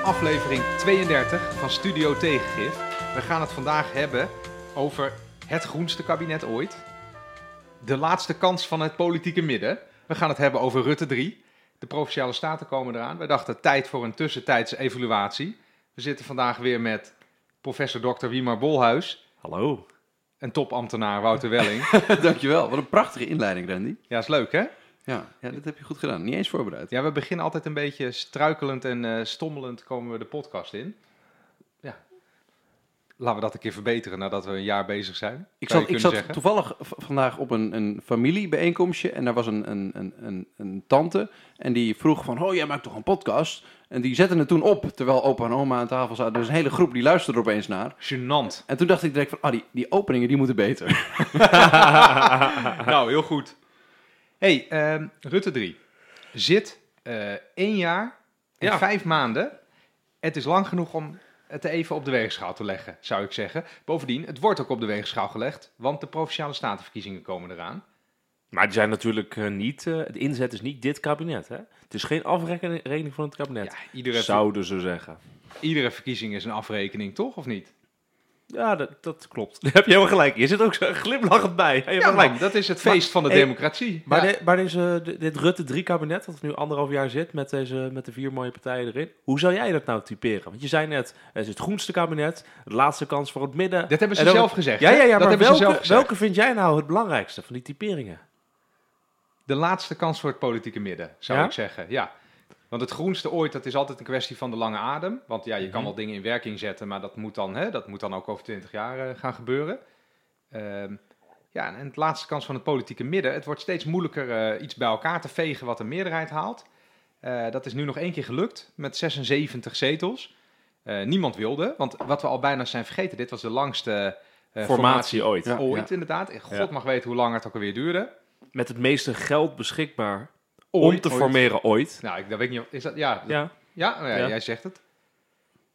aflevering 32 van Studio Tegengif. We gaan het vandaag hebben over het groenste kabinet ooit. De laatste kans van het politieke midden. We gaan het hebben over Rutte 3. De Provinciale Staten komen eraan. We dachten tijd voor een tussentijdse evaluatie. We zitten vandaag weer met professor Dr. Wiemar Bolhuis Hallo. en topambtenaar Wouter Welling. Dankjewel. Wat een prachtige inleiding, Randy. Ja, is leuk hè? Ja, ja, dat heb je goed gedaan. Niet eens voorbereid. Ja, we beginnen altijd een beetje struikelend en eh, stommelend komen we de podcast in. Ja. Laten we dat een keer verbeteren nadat we een jaar bezig zijn. Ik zat, ik zat zeggen. toevallig vandaag op een, een familiebijeenkomstje en daar was een, een, een, een, een tante en die vroeg van, oh jij maakt toch een podcast? En die zette het toen op, terwijl opa en oma aan tafel zaten. Dus een hele groep die luisterde er opeens naar. Gênant. En toen dacht ik direct van, ah die, die openingen die moeten beter. nou, heel goed. Hey, ehm, Rutte 3 zit eh één jaar en Ja. vijf maanden. Het is lang genoeg om het even op de weegschaal te leggen, zou ik zeggen. Bovendien, het wordt ook op de weegschaal gelegd, want de Provinciale Statenverkiezingen komen eraan. Maar die zijn natuurlijk eh, niet, eh, de inzet is niet dit kabinet. Hè? Het is geen afrekening van het kabinet. Ja, iedere, Zouden ze zeggen. iedere verkiezing is een afrekening, toch? Of niet? Ja, dat, dat klopt. Daar heb je helemaal gelijk. Je zit ook zo glimlachend bij. Je Ja, gelijk. man, dat is het feest van de hey, democratie. Maar, Ja. de- maar deze, de- dit Rutte 3-kabinet, dat nu anderhalf jaar zit met, deze, met de vier mooie partijen erin. Hoe zou jij dat nou typeren? Want je zei net, het is het groenste kabinet, de laatste kans voor het midden. Dat hebben ze zelf gezegd. Ja, hè? ja, ja dat maar hebben ze zelf welke, gezegd. welke vind jij nou het belangrijkste van die typeringen? De laatste kans voor het politieke midden, zou Ja? ik zeggen. Ja. Want het groenste ooit, dat is altijd een kwestie van de lange adem. Want ja, je kan Mhm. wel dingen in werking zetten, maar dat moet dan, hè, dat moet dan ook over 20 jaar eh, gaan gebeuren. Ehm, ja, en het laatste kans van het politieke midden. Het wordt steeds moeilijker eh, iets bij elkaar te vegen wat een meerderheid haalt. Eh, dat is nu nog één keer gelukt met 76 zetels. Niemand wilde, want wat we al bijna zijn vergeten, dit was de langste eh, Formatie ooit. Ja. ooit, inderdaad. God Ja. mag weten hoe lang het ook alweer duurde. Met het meeste geld beschikbaar Ooit, om te ooit. formeren ooit. Nou, ik dat weet niet of... Is dat, ja, Ja. Ja, nou ja, Ja. jij zegt het.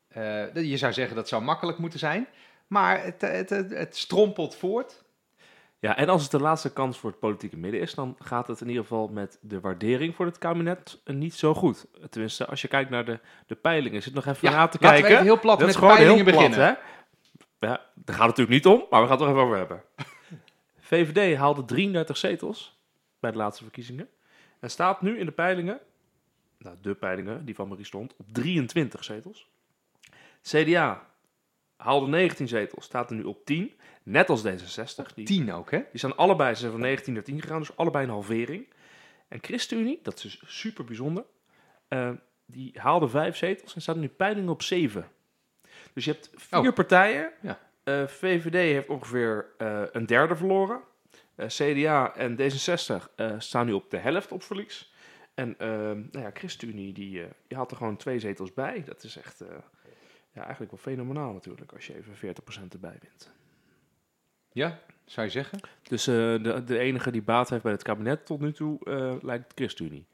Eh, je zou zeggen dat zou makkelijk moeten zijn. Maar het, het, het, het strompelt voort. ja, en als het de laatste kans voor het politieke midden is, dan gaat het in ieder geval met de waardering voor het kabinet niet zo goed. Tenminste, als je kijkt naar de, de peilingen, zit nog even Ja, na te kijken. even heel plat Dat met is gewoon heel peilingen plat, beginnen. hè? Ja, daar gaat het natuurlijk niet om, maar we gaan het er even over hebben. VVD haalde 33 zetels bij de laatste verkiezingen. En staat nu in de peilingen, nou de peilingen die van Marie stond, op 23 zetels. CDA haalde 19 zetels, staat er nu op 10. Net als D66. Die, Tien ook, hè? die zijn allebei ze zijn van 19 naar 10 gegaan, dus allebei een halvering. En ChristenUnie, dat is dus super bijzonder, eh, die haalde vijf zetels en staat nu peilingen op 7. Dus je hebt vier Oh. partijen. Ja. Eh, VVD heeft ongeveer eh, een derde verloren. Eh, CDA en D66 eh, staan nu op de helft op verlies. En eh, nou ja, ChristenUnie die, eh, die had er gewoon twee zetels bij. Dat is echt eh, ja, eigenlijk wel fenomenaal natuurlijk als je even 40% erbij wint. Ja, zou je zeggen? Dus eh, de, de enige die baat heeft bij het kabinet tot nu toe eh, lijkt ChristenUnie.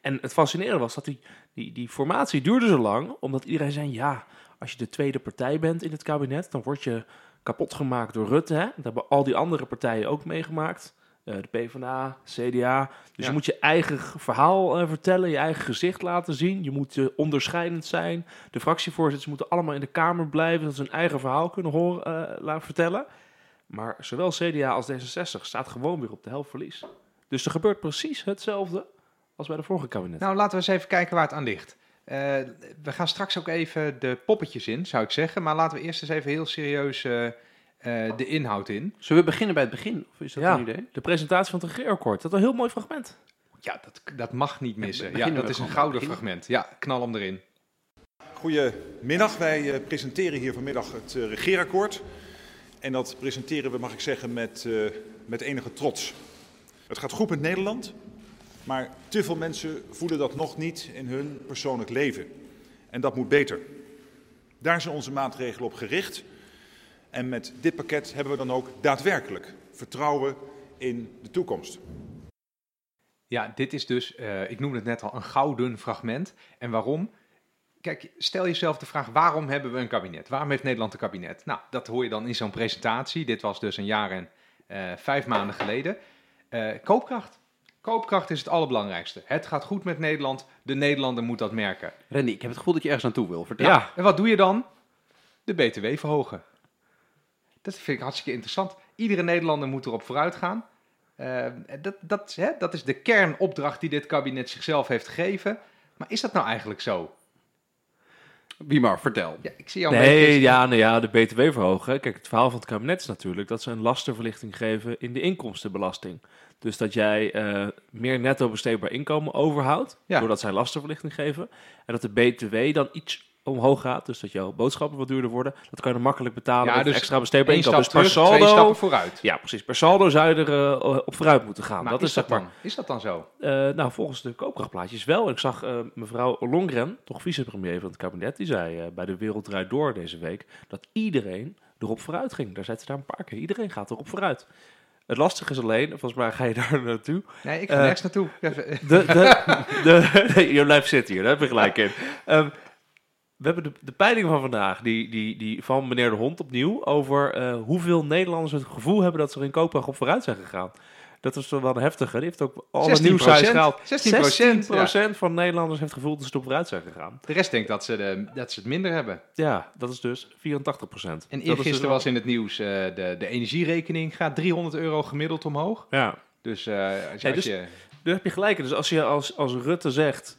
En het fascinerende was dat die, die, die formatie duurde zo lang, omdat iedereen zei, ja, als je de tweede partij bent in het kabinet, dan word je kapot gemaakt door Rutte. Hè? Dat hebben al die andere partijen ook meegemaakt. Eh, de PvdA, CDA. Dus Ja. je moet je eigen verhaal eh, vertellen, je eigen gezicht laten zien. Je moet eh, onderscheidend zijn. De fractievoorzitters moeten allemaal in de Kamer blijven, dat ze hun eigen verhaal kunnen horen, laten vertellen. Maar zowel CDA als D66 staat gewoon weer op de helft verlies. Dus er gebeurt precies hetzelfde als bij de vorige kabinet. Nou, laten we eens even kijken waar het aan ligt. Eh, we gaan straks ook even de poppetjes in, zou ik zeggen. Maar laten we eerst eens even heel serieus eh, eh, de inhoud in. Zullen we beginnen bij het begin? Of is dat Ja. een idee? De presentatie van het regeerakkoord. Dat is een heel mooi fragment. Ja, dat, dat mag niet missen. Ja, dat is een gouden fragment. Ja, knal hem erin. Goedemiddag, wij eh, presenteren hier vanmiddag het regeerakkoord. En dat presenteren we, mag ik zeggen, met, eh, met enige trots. Het gaat goed met Nederland, maar te veel mensen voelen dat nog niet in hun persoonlijk leven. En dat moet beter. Daar zijn onze maatregelen op gericht. En met dit pakket hebben we dan ook daadwerkelijk vertrouwen in de toekomst. Ja, dit is dus, eh, ik noemde het net al, een gouden fragment. En waarom? Kijk, stel jezelf de vraag, waarom hebben we een kabinet? Waarom heeft Nederland een kabinet? Nou, dat hoor je dan in zo'n presentatie. Dit was dus een jaar en eh, vijf maanden geleden. Eh, koopkracht. Koopkracht is het allerbelangrijkste. Het gaat goed met Nederland. De Nederlander moet dat merken. Randy, ik heb het gevoel dat je ergens naartoe wil. Vertel. Ja, En wat doe je dan? De BTW verhogen. Dat vind ik hartstikke interessant. Iedere Nederlander moet erop vooruit gaan. Eh, dat, dat, hè, dat is de kernopdracht die dit kabinet zichzelf heeft gegeven. Maar is dat nou eigenlijk zo? Wie maar, vertel. Ja, ik zie jou. Nee, ja, nou ja, de BTW verhogen. Kijk, het verhaal van het kabinet is natuurlijk dat ze een lastenverlichting geven in de inkomstenbelasting. Dus dat jij eh, meer netto besteedbaar inkomen overhoudt, Ja. doordat zij lastenverlichting geven. En dat de BTW dan iets omhoog gaat, dus dat jouw boodschappen wat duurder worden. Dat kan je makkelijk betalen Ja, met dus extra inkomen. stap Dus per terug, twee stappen vooruit. ja, precies. Per saldo zou je er eh, op vooruit moeten gaan. Maar dat is, dat maar dan? is dat dan zo? eh, nou, volgens de koopkrachtplaatjes wel. Ik zag eh, mevrouw Longren, toch vicepremier van het kabinet, die zei bij de Wereld Draait Door deze week dat iedereen erop vooruit ging. Daar zei ze daar een paar keer. Iedereen gaat erop vooruit. Het lastige is alleen, volgens mij ga je daar naartoe. Nee, ik ga nergens naartoe. De, de, de, nee, je blijft zitten hier, daar heb je gelijk in. Ehm, we hebben de, de peiling van vandaag, die, die, die van meneer De Hond opnieuw, over eh, hoeveel Nederlanders het gevoel hebben dat ze er in koopkracht op vooruit zijn gegaan. Dat is wel een heftige. Die heeft ook alle 16%. nieuwsites gehaald. 16%, 16% van Nederlanders heeft het gevoel dat ze er op vooruit zijn gegaan. De rest denkt dat ze, de, dat ze het minder hebben. Ja, dat is dus 84%. En dus eergisteren wel- was in het nieuws, eh, de, de energierekening gaat 300 euro gemiddeld omhoog. Ja, Dus, eh, als, dus- je... daar heb je gelijk. Dus als je als, als Rutte zegt,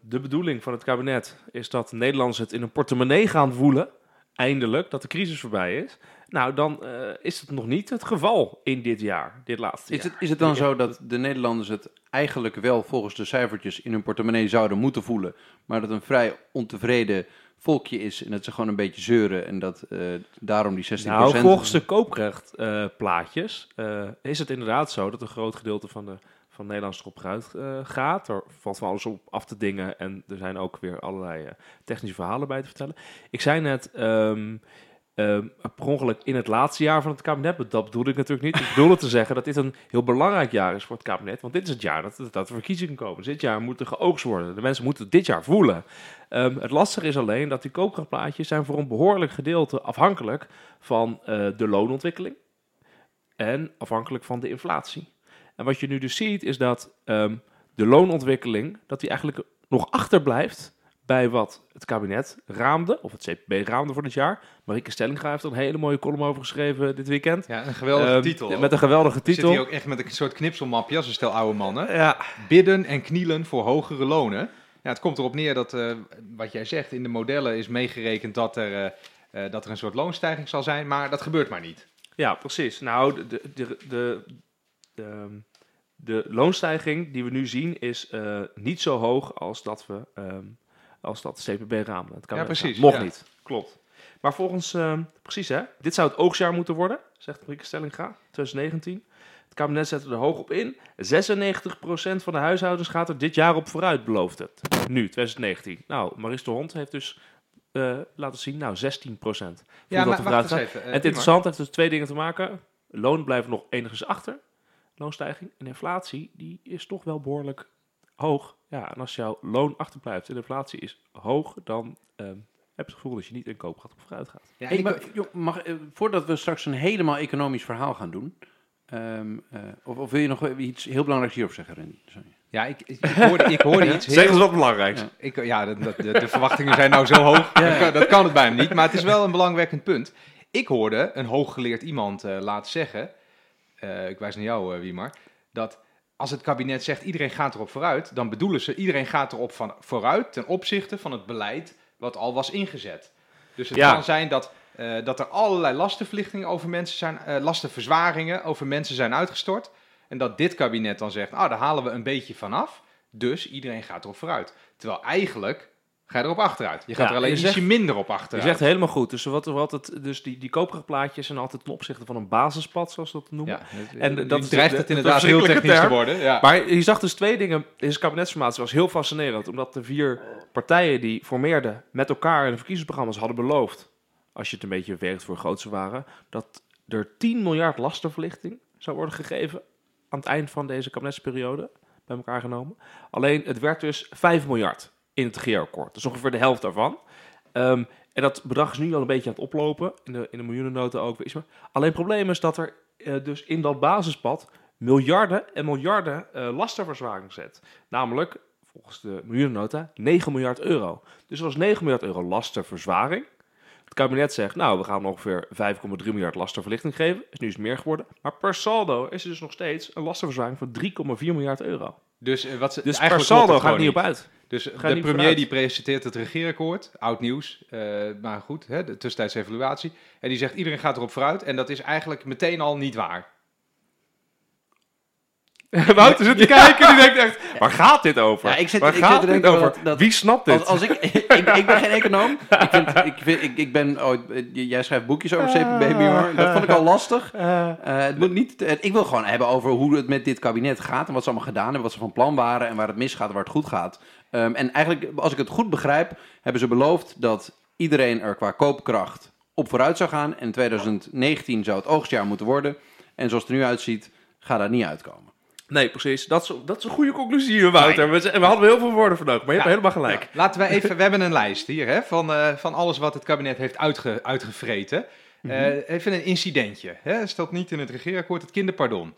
de bedoeling van het kabinet is dat Nederlanders het in een portemonnee gaan voelen, eindelijk, dat de crisis voorbij is. Nou, dan eh, is het nog niet het geval in dit jaar, dit laatste Is jaar. het, is het dan zo dat de Nederlanders het eigenlijk wel volgens de cijfertjes in hun portemonnee zouden moeten voelen, maar dat een vrij ontevreden volkje is en dat ze gewoon een beetje zeuren en dat eh, daarom die 16%... Nou, volgens de koopkrachtplaatjes eh, is het inderdaad zo dat een groot gedeelte van de van Nederlands erop vooruit eh, gaat. Er valt van alles op af te dingen en er zijn ook weer allerlei eh, technische verhalen bij te vertellen. Ik zei net, ehm, per ongeluk in het laatste jaar van het kabinet, maar dat bedoelde ik natuurlijk niet. Ik bedoelde te zeggen dat dit een heel belangrijk jaar is voor het kabinet, want dit is het jaar dat, dat er verkiezingen komen. Dit jaar moet er geoogst worden. De mensen moeten het dit jaar voelen. Ehm, het lastige is alleen dat die koopkrachtplaatjes zijn voor een behoorlijk gedeelte afhankelijk van eh, de loonontwikkeling en afhankelijk van de inflatie. En wat je nu dus ziet is dat ehm, de loonontwikkeling, dat die eigenlijk nog achterblijft bij wat het kabinet raamde, of het CPB raamde voor dit jaar. Marieke Stellinga heeft er een hele mooie column over geschreven dit weekend. Ja, een geweldige Ehm, titel. Met een geweldige Zit titel. hier ook echt met een soort knipselmapje als een stel oude mannen. Ja, Bidden en knielen voor hogere lonen. Ja, het komt erop neer dat, eh, wat jij zegt, in de modellen is meegerekend dat er, eh, eh, dat er een soort loonstijging zal zijn, maar dat gebeurt maar niet. Ja, precies. Nou, de, de, de, de, de, de loonstijging die we nu zien is eh, niet zo hoog als dat we ehm, als dat CPB raamde. Het kabinet precies, raamde. Nog ja. niet. Klopt. Maar volgens, ehm, precies hè, dit zou het oogstjaar moeten worden, zegt Marieke Stellinga, 2019. Het kabinet zet er hoog op in. 96% van de huishoudens gaat er dit jaar op vooruit, belooft het. Nu, 2019. Nou, Maris de Hond heeft dus eh, laten zien, nou 16%. Ja, dat maar wacht eens even. eh, En het interessante heeft dus twee dingen te maken. Loon blijven nog enigszins achter. Loonstijging. En inflatie, die is toch wel behoorlijk hoog. Ja, en als jouw loon achterblijft en de inflatie is hoog, dan ehm, heb je het gevoel dat je niet in koopkracht op vooruit gaat. Ja, Hey, ik- maar, joh, mag, eh, voordat we straks een helemaal economisch verhaal gaan doen, ehm, eh, of, of wil je nog iets heel belangrijks hierover zeggen, Randy? Sorry. ja, ik, ik hoorde, ik hoorde iets Zeg eens heel... wat belangrijks. Ja, ik, ja de, de, verwachtingen zijn nou zo hoog, dat, kan, dat kan het bijna niet. Maar het is wel een belangwekkend punt. Ik hoorde een hooggeleerd iemand eh, laten zeggen, eh, ik wijs naar jou eh, Wiemar, dat als het kabinet zegt iedereen gaat erop vooruit, dan bedoelen ze iedereen gaat erop van, vooruit ten opzichte van het beleid wat al was ingezet. Dus het Ja. kan zijn dat, eh, dat er allerlei lastenverlichtingen over mensen zijn, eh, lastenverzwaringen over mensen zijn uitgestort. En dat dit kabinet dan zegt, ah, daar halen we een beetje vanaf. Dus iedereen gaat erop vooruit. Terwijl eigenlijk ga je erop achteruit. Je gaat Ja, er alleen je ietsje minder op Je achteruit. zegt helemaal goed. Dus, wat, wat het, dus die, die koopkrachtplaatjes zijn altijd ten opzichte van een basispad, zoals we dat noemen. ja, En dat is dreigt de- het de inderdaad heel technisch te worden. Ja. Maar je zag dus twee dingen. Deze kabinetsformatie was heel fascinerend. Omdat de vier partijen die formeerden met elkaar in de verkiezingsprogramma's hadden beloofd. Als je het een beetje werkt voor grootste waren. Dat er 10 miljard lastenverlichting zou worden gegeven. Aan het eind van deze kabinetsperiode. Bij elkaar genomen. Alleen het werd dus 5 miljard in het regeerakkoord. Dus ongeveer de helft daarvan. Ehm, en dat bedrag is nu al een beetje aan het oplopen. In de, in de miljoenennota ook. weer iets meer. Alleen het probleem is dat er eh, dus in dat basispad miljarden en miljarden eh, lastenverzwaring zet. Namelijk, volgens de miljoenennota, 9 miljard euro. Dus dat was 9 miljard euro lastenverzwaring. Het kabinet zegt, nou, we gaan ongeveer 5,3 miljard lastenverlichting geven. Is nu eens meer geworden. Maar per saldo is er dus nog steeds een lastenverzwaring van 3,4 miljard euro. Dus, eh, wat ze, Dus per saldo gaat niet op uit. Dus de premier vooruit. die presenteert het regeerakkoord, oud nieuws, eh, maar goed, hè, de tussentijdse evaluatie. En die zegt iedereen gaat erop vooruit en dat is eigenlijk meteen al niet waar. Wouter zit te kijken en die denkt echt, waar gaat dit over? Ja, ik zit- waar ik gaat dit over? dat- dat- Wie snapt dit? Als, als ik, ik, ik ben geen econoom. Ik, vind, ik, vind, ik, ik ben j- jij schrijft boekjes over CPB, hoor. Dat vond ik al lastig. Eh, het moet niet, het- ik wil gewoon hebben over hoe het met dit kabinet gaat en wat ze allemaal gedaan hebben, wat ze van plan waren en waar het misgaat en waar het goed gaat. Ehm, en eigenlijk, als ik het goed begrijp, hebben ze beloofd dat iedereen er qua koopkracht op vooruit zou gaan. En in 2019 zou het oogstjaar moeten worden. En zoals het er nu uitziet, gaat dat niet uitkomen. Nee, precies. Dat is, dat is een goede conclusie Wouter. We, we hadden heel veel woorden voor nodig, maar je hebt helemaal gelijk. Ja, laten we even, we hebben een lijst hier hè, van, eh, van alles wat het kabinet heeft uitge, uitgevreten. Eh, even een incidentje. Hè, stelt niet in het regeerakkoord het kinderpardon.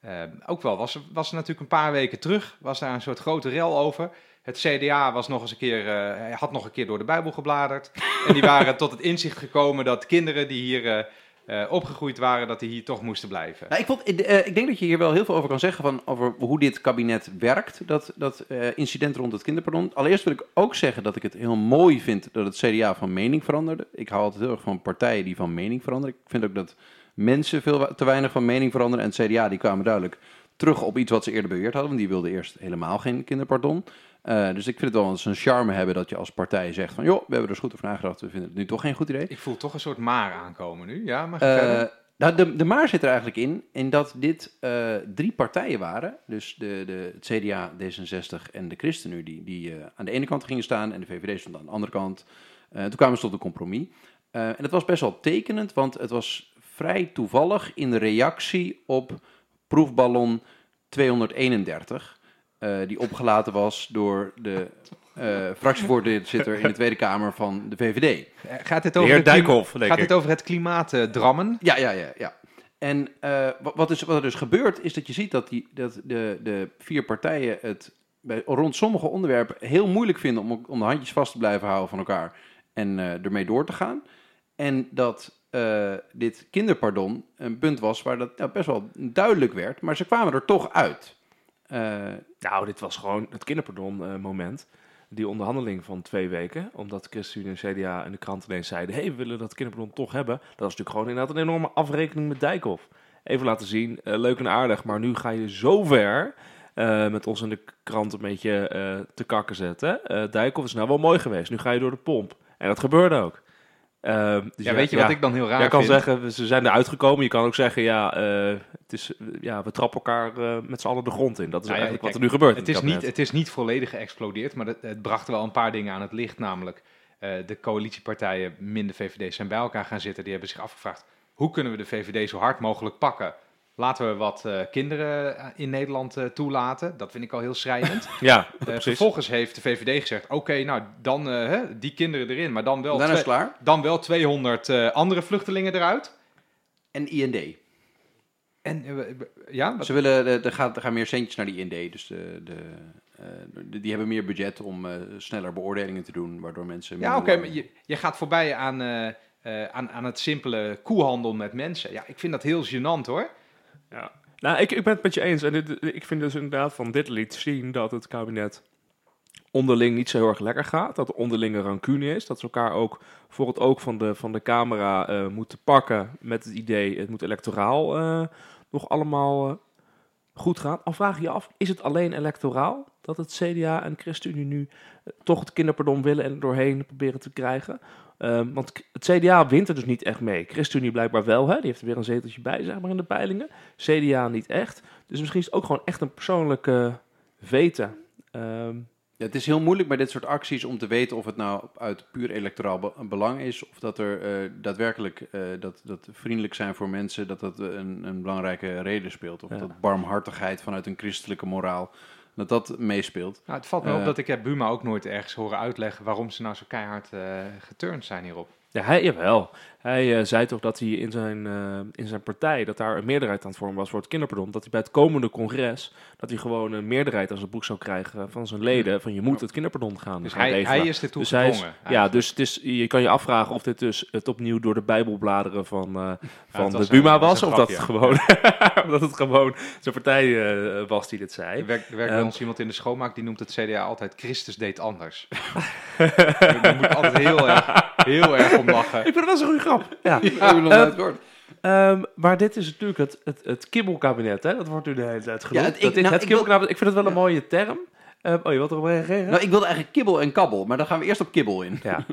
Eh, ook wel, was, was er natuurlijk een paar weken terug, was daar een soort grote rel over. Het CDA was nog eens een keer, had nog een keer door de Bijbel gebladerd. en die waren tot het inzicht gekomen dat kinderen die hier eh, eh, opgegroeid waren, dat die hier toch moesten blijven. Nou, ik, vond, eh, ik denk dat je hier wel heel veel over kan zeggen van, over hoe dit kabinet werkt, dat, dat eh, incident rond het kinderpardon. Allereerst wil ik ook zeggen dat ik het heel mooi vind dat het CDA van mening veranderde. Ik hou altijd heel erg van partijen die van mening veranderen. Ik vind ook dat mensen veel te weinig van mening veranderen. En het CDA die kwamen duidelijk terug op iets wat ze eerder beweerd hadden, want die wilden eerst helemaal geen kinderpardon. Eh, dus ik vind het wel eens een charme hebben dat je als partij zegt van, joh, we hebben er eens goed over nagedacht, we vinden het nu toch geen goed idee. Ik voel toch een soort maar aankomen nu. Ja, maar Eh, nou, de, de maar zit er eigenlijk in, in dat dit eh, drie partijen waren. Dus de, de, het CDA, D66 en de ChristenUnie, die, die aan de ene kant gingen staan en de VVD stond aan de andere kant. Toen kwamen ze tot een compromis. En het was best wel tekenend, want het was vrij toevallig in reactie op proefballon 231, eh, die opgelaten was door de eh fractievoorzitter in de Tweede Kamer van de VVD. Eh, Gaat het De over heer het Dijkhoff, Gaat het over het klimaat eh, drammen? Ja, ja, ja. ja. En eh, wat, wat, is, wat er dus gebeurt, is dat je ziet dat, die, dat de, de vier partijen het bij, rond sommige onderwerpen heel moeilijk vinden om, om de handjes vast te blijven houden van elkaar en eh, ermee door te gaan. En dat eh, dit kinderpardon een punt was waar dat nou, best wel duidelijk werd, maar ze kwamen er toch uit. Eh, Nou, dit was gewoon het kinderpardon-moment. die onderhandeling van twee weken. Omdat ChristenUnie en CDA en de krant ineens zeiden... hey, we willen dat kinderpardon toch hebben. Dat was natuurlijk gewoon inderdaad een enorme afrekening met Dijkhoff. Even laten zien, eh, leuk en aardig, maar nu ga je zo ver... eh, met ons in de krant een beetje eh, te kakken zetten. Eh Dijkhoff is nou wel mooi geweest. Nu ga je door de pomp. En dat gebeurde ook. Ehm, dus Ja, weet je wat ik dan heel raar Jij kan vind? zeggen, ze zijn eruit gekomen. Je kan ook zeggen, ja, eh, het is, ja we trappen elkaar eh, met z'n allen de grond in. Dat is Nou eigenlijk wat er nu gebeurt. Het is, kabinet. niet, het is niet volledig geëxplodeerd, maar het, het bracht wel een paar dingen aan het licht. Namelijk, eh, de coalitiepartijen, min de VVD, zijn bij elkaar gaan zitten. Die hebben zich afgevraagd, hoe kunnen we de VVD zo hard mogelijk pakken? Laten we wat eh, kinderen eh, in Nederland eh, toelaten. Dat vind ik al heel schrijnend. Ja, precies. vervolgens heeft de VVD gezegd, oké, nou dan eh, hè, die kinderen erin, maar dan wel, dan is het twee- klaar. dan wel 200 eh, andere vluchtelingen eruit. En IND. En ja, wat- Ze willen, er, gaat, er gaan meer centjes naar die IND. Dus de, de, de- die hebben meer budget om eh, sneller beoordelingen te doen, waardoor mensen... Ja, oké, maar je, je gaat voorbij aan, eh, eh, aan, aan het simpele koehandel met mensen. Ja, ik vind dat heel gênant hoor. Ja. Nou, ik, ik ben het met je eens. En ik vind dus inderdaad van dit liet zien dat het kabinet onderling niet zo heel erg lekker gaat. Dat er onderlinge rancune is. Dat ze elkaar ook voor het oog van de, van de camera eh, moeten pakken met het idee... het moet electoraal eh, nog allemaal eh, goed gaan. Al vraag je je af, is het alleen electoraal dat het CDA en ChristenUnie nu eh, toch het kinderpardon willen en doorheen proberen te krijgen? Ehm, want het CDA wint er dus niet echt mee. ChristenUnie blijkbaar wel, hè? die heeft er weer een zeteltje bij, zeg maar, in de peilingen. CDA niet echt. Dus misschien is het ook gewoon echt een persoonlijke veten. Ehm, Ja, het is heel moeilijk bij dit soort acties om te weten of het nou uit puur electoraal be- belang is. Of dat er eh, daadwerkelijk eh, dat, dat vriendelijk zijn voor mensen, dat dat een, een belangrijke reden speelt. Of Ja. dat barmhartigheid vanuit een christelijke moraal, dat dat meespeelt. Nou, het valt me op Eh. dat ik heb Buma ook nooit ergens horen uitleggen waarom ze nou zo keihard eh geturnd zijn hierop. Ja, hij, jawel. Hij eh, zei toch dat hij in zijn, eh, in zijn partij, dat daar een meerderheid aan het vormen was voor het kinderpardon. Dat hij bij het komende congres, dat hij gewoon een meerderheid als het boek zou krijgen van zijn leden. Van je moet het kinderpardon gaan, Dus gaan hij, regelen. hij is Dus hij is- gedwongen. ja, dus het is, je kan je afvragen of dit dus het opnieuw door de bijbelbladeren van, eh, van de Buma was. was Of dat, het gewoon, dat het gewoon zijn partij was die dit zei. Er werkt, er werkt bij Ehm, ons iemand in de schoonmaak die noemt het CDA altijd Christus deed anders. Daar moet ik altijd heel erg, heel erg om lachen. Ik het wel zo'n goede grap. Ja. Eh, nooit gehoord. Ehm, maar dit is natuurlijk het, het, het kibbelkabinet, hè? Dat wordt nu de hele tijd genoemd. het- ik- Dat is nou, het ik wil- kibbelkabinet. Ik vind het wel een mooie term. Ehm, oh, je wilt erop reageren? Nou, ik wilde eigenlijk kibbel en kabbel, maar dan gaan we eerst op kibbel in. Ja.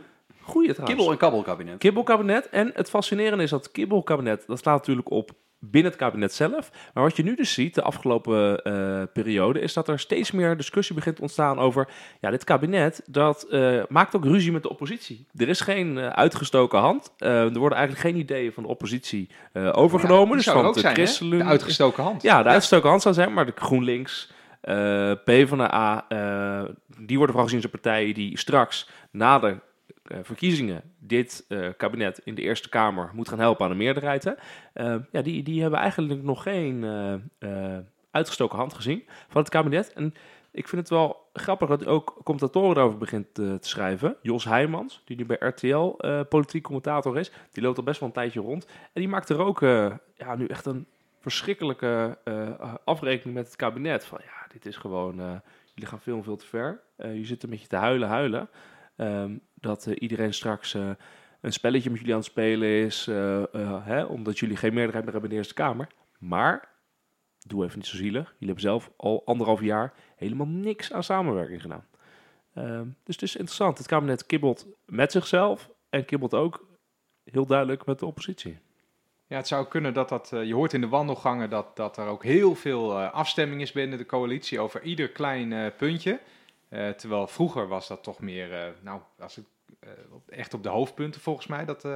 Goeie trouwens. Kibbel en kabbelkabinet. Kibbelkabinet. En het fascinerende is dat kibbelkabinet, dat slaat natuurlijk op binnen het kabinet zelf. Maar wat je nu dus ziet de afgelopen eh, periode, is dat er steeds meer discussie begint te ontstaan over, ja, dit kabinet, dat eh, maakt ook ruzie met de oppositie. Er is geen eh, uitgestoken hand. Er worden eigenlijk geen ideeën van de oppositie overgenomen. Dus van ook de zijn, De uitgestoken hand. ja, de uitgestoken hand zou zijn, maar de GroenLinks, PvdA, die worden vooral gezien als een partij die straks na de verkiezingen dit eh, kabinet in de Eerste Kamer moet gaan helpen aan de meerderheid. Hè. Eh, ja, die, die hebben eigenlijk nog geen eh, eh, uitgestoken hand gezien van het kabinet. En ik vind het wel grappig dat ook commentatoren daarover begint eh, te schrijven. Jos Heijmans, die nu bij RTL eh, politiek commentator is, die loopt al best wel een tijdje rond. En die maakt er ook eh, ja, nu echt een verschrikkelijke eh, afrekening met het kabinet. Van ja, dit is gewoon, eh, jullie gaan veel veel te ver. Eh, je zit een beetje te huilen, huilen. Ehm, dat eh, iedereen straks eh, een spelletje met jullie aan het spelen is, eh, hè, omdat jullie geen meerderheid meer hebben in de Eerste Kamer. Maar, doe even niet zo zielig, jullie hebben zelf al anderhalf jaar helemaal niks aan samenwerking gedaan. Ehm, dus het is interessant. Het kabinet kibbelt met zichzelf en kibbelt ook heel duidelijk met de oppositie. Ja, het zou kunnen dat dat, je hoort in de wandelgangen dat, dat er ook heel veel afstemming is binnen de coalitie over ieder klein puntje. Eh, terwijl vroeger was dat toch meer, eh, nou, als het, eh, echt op de hoofdpunten volgens mij, dat,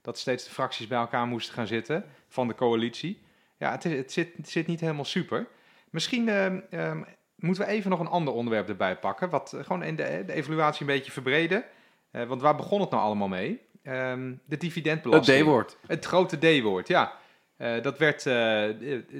dat steeds de fracties bij elkaar moesten gaan zitten van de coalitie. Ja, het, is, het, zit, het zit niet helemaal super. Misschien ehm, ehm, moeten we even nog een ander onderwerp erbij pakken, wat gewoon in de, de evaluatie een beetje verbreden. Want waar begon het nou allemaal mee? Ehm, de Het dividendbelasting. D-woord. Het grote D-woord, ja. Eh, dat werd, eh,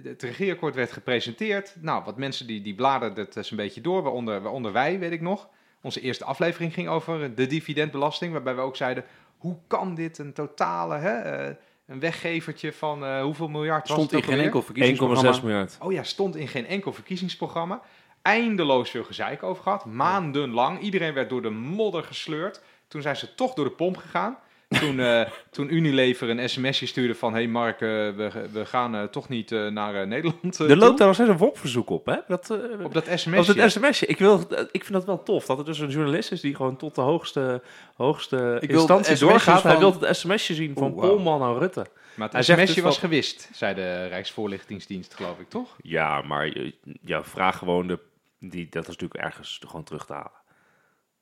het regeerakkoord werd gepresenteerd. Nou, wat mensen die, die bladerden het eens een beetje door, waaronder, waaronder wij, weet ik nog. Onze eerste aflevering ging over de dividendbelasting, waarbij we ook zeiden, hoe kan dit een totale, hè, eh, een weggevertje van eh, hoeveel miljard was Stond het in geen enkel verkiezingsprogramma. 1,6 miljard. Oh ja, stond in geen enkel verkiezingsprogramma. Eindeloos veel gezeik over gehad. Maandenlang. Iedereen werd door de modder gesleurd. Toen zijn ze toch door de pomp gegaan. Toen, eh, toen Unilever een sms'je stuurde van... Hé hey Mark, eh, we, we gaan eh, toch niet eh, naar eh, Nederland Er loopt daar nog steeds een WOP-verzoek op, hè? Dat, eh, Op dat Op sms'je. het sms'je. Ik, wil, ik vind dat wel tof. Dat er dus een journalist is die gewoon tot de hoogste, hoogste Ik instantie doorgaat. Hij wil het sms'je zien van wauw. Polman aan Rutte. Maar het sms'je dus was gewist, zei de Rijksvoorlichtingsdienst, geloof ik, toch? Ja, maar je, ja, vraag gewoon de... Die, dat is natuurlijk ergens gewoon terug te halen.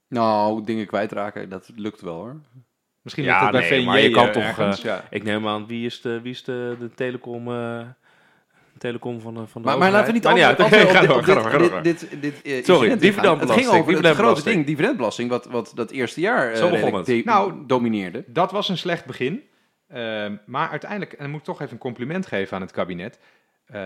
Nou, dingen kwijtraken, dat lukt wel hoor. Misschien Ja, ligt dat bij nee, VNJ maar je kan eh, toch, ergens, ja. Ik neem aan, wie is de, wie is de, de telecom... eh, telecom van de, van de Maar, maar laten we niet altijd, altijd Ga door, dit- ga door, ga door, ga door. dit- dit- dit, eh, Sorry, incident ingaan. dividendbelasting, Het ging over het grote ding, dividendbelasting, wat, wat dat eerste jaar eh, Zo begon het. de- Nou, domineerde. Dat was een slecht begin. Ehm, maar uiteindelijk, en dan moet ik toch even een compliment geven aan het kabinet. Eh,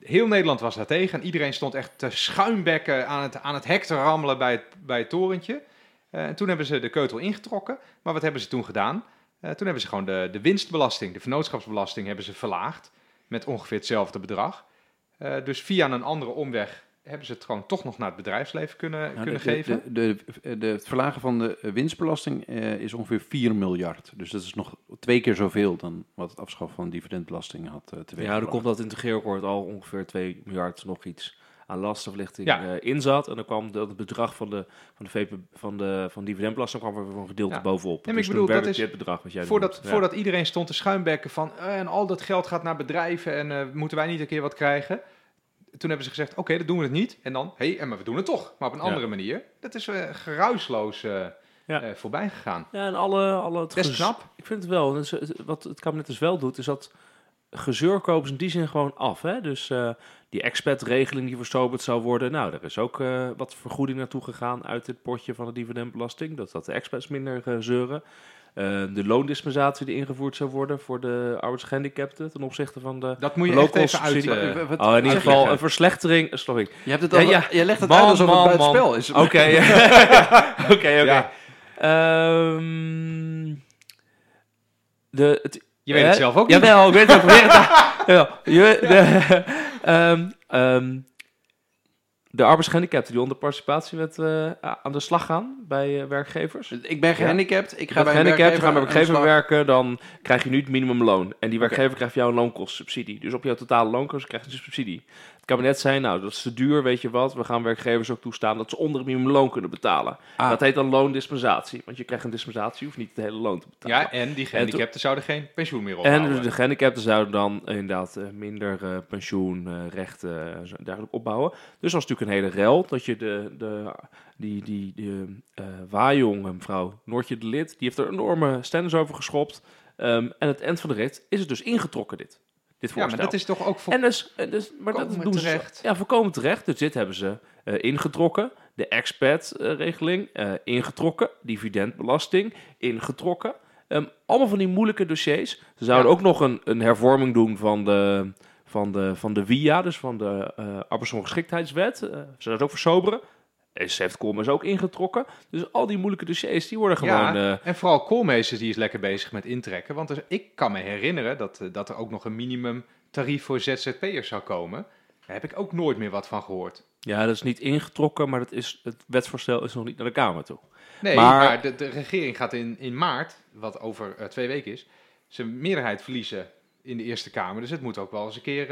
heel Nederland was daar tegen en iedereen stond echt te schuimbekken aan het, aan het hek te rammelen bij het, bij het torentje. Eh, en toen hebben ze de keutel ingetrokken. Maar wat hebben ze toen gedaan? Eh, toen hebben ze gewoon de, de winstbelasting, de vennootschapsbelasting, hebben ze verlaagd. Met ongeveer hetzelfde bedrag. Eh, dus via een andere omweg hebben ze het gewoon toch nog naar het bedrijfsleven kunnen, Nou, kunnen de, geven. De, de, de, het verlagen van de winstbelasting eh, is ongeveer 4 miljard. Dus dat is nog twee keer zoveel dan wat het afschaffen van dividendbelasting had uh, teweeg Ja, er komt dat integreerakkoord al ongeveer 2 miljard nog iets aan lastenverlichting Ja. eh, in zat. En dan kwam dat het bedrag van de, van de, VP, van de van dividendbelasting kwam er voor een gedeelte Ja. bovenop. dus ik toen bedoel, dat is- dit bedrag wat jij Voordat, voordat iedereen stond te schuimbekken van eh, en al dat geld gaat naar bedrijven en eh, moeten wij niet een keer wat krijgen. Toen hebben ze gezegd, oké, dan doen we het niet. En dan, hé, hey, maar we doen het toch, maar op een Ja. andere manier. Dat is eh, geruisloos Ja. voorbij gegaan. Ja, en alle, alle het Best gez- knap. Ik vind het wel. Dus, wat het kabinet dus wel doet, is dat gezeur kopen ze in die zin gewoon af. Hè? Dus eh, die expat-regeling die versoberd zou worden, nou, er is ook eh, wat vergoeding naartoe gegaan uit dit potje van de dividendbelasting. Dat, dat de expats minder eh, zeuren. eh, de loondispensatie die ingevoerd zou worden voor de arbeidsgehandicapten ten opzichte van de... Dat moet je echt even uit... subsidie. Wat- Oh, in ieder geval een verslechtering... Sorry. Je, hebt het al, ja. je legt het Man, uit alsof man, het man. buitenspel is. Oké, oké, oké. Ja. Ehm, de, het, Je weet het zelf ook niet. Jawel, ik weet het. Je, de, ehm, ehm, de arbeidsgehandicapten die onder participatiewet eh, aan de slag gaan bij eh, werkgevers. Ik ben gehandicapt, ik ga bij een gehandicapt, ga bij een werkgever werken, dan krijg je nu het minimumloon. En die werkgever krijgt jouw loonkostsubsidie. Dus op jouw totale loonkosten krijg je een subsidie. Kabinet zei, nou, dat is te duur, weet je wat. We gaan werkgevers ook toestaan dat ze onder het minimumloon kunnen betalen. Ah. Dat heet dan loondispensatie. Want je krijgt een dispensatie, je hoeft niet het hele loon te betalen. Ja, en die gehandicapten zouden geen pensioen meer En opbouwen. dus de gehandicapten zouden dan inderdaad eh, minder eh, pensioenrechten en dergelijke opbouwen. Dus dat was natuurlijk een hele rel dat je de, de, die, die, die eh Wajong, mevrouw Noortje de Lid, die heeft er enorme stennis over geschopt. Ehm, en het eind van de rit is het dus ingetrokken, dit, dit ja, maar dat is toch ook... Voor... En dus, en dus maar dat doen terecht. ze. Ja, voorkomen terecht. Dus dit hebben ze eh, ingetrokken. De expat-regeling eh, ingetrokken. Dividendbelasting ingetrokken. Ehm, allemaal van die moeilijke dossiers. Ze zouden Ja. ook nog een, een hervorming doen van de, van de, van de WIA, dus van de eh arbeidsongeschiktheidswet. Eh, ze zouden het ook versoberen. ECF-com is ook ingetrokken. Dus al die moeilijke dossiers, die worden gewoon... Ja, eh, en vooral Koolmeesters die is lekker bezig met intrekken. Want er- ik kan me herinneren dat, eh, dat er ook nog een minimumtarief voor ZZP'ers zou komen. Daar heb ik ook nooit meer wat van gehoord. ja, dat is niet ingetrokken, maar dat is, het wetsvoorstel is nog niet naar de Kamer toe. Nee, Maar- maar, de, de regering gaat in, in maart, wat over eh, twee weken is, zijn meerderheid verliezen in de Eerste Kamer. Dus het moet ook wel eens een keer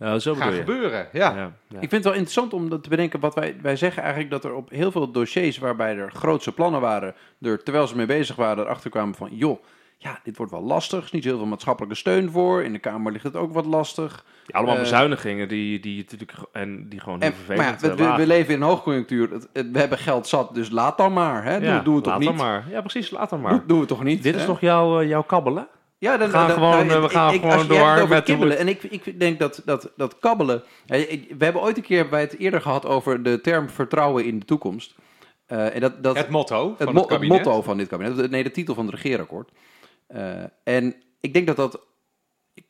Ja, zo gaan je. gebeuren. Ja. Ja, ja. Ik vind het wel interessant om dat te bedenken. Wat wij, wij zeggen eigenlijk dat er op heel veel dossiers waarbij er grootse plannen waren, er, terwijl ze mee bezig waren, erachter kwamen van, joh, ja, dit wordt wel lastig. Er is niet heel veel maatschappelijke steun voor. In de Kamer ligt het ook wat lastig. Ja, allemaal Eh, bezuinigingen die, die, natuurlijk, en die gewoon heel En, maar vervelend ja, we, eh, we, we leven in een hoogconjunctuur. Het- het- we hebben geld zat, dus laat dan maar. Hè? Doe, Ja, doe het toch laat niet? dan maar. Ja, precies, laat dan maar. Doe, doe het toch niet? Dit is hè? nog jouw, eh, jouw kabbelen? Ja, dan, We gaan dan- gewoon, nou, eh, we ik- gaan ik- gewoon als je hebt door met de- kibbelen. En ik, ik denk dat, dat, dat kabbelen... We hebben ooit een keer bij het eerder gehad over de term vertrouwen in de toekomst. Eh, en dat, dat, Het motto van het, het, mo- het kabinet. motto van dit kabinet. Nee, de titel van het regeerakkoord. Eh, en ik denk dat dat...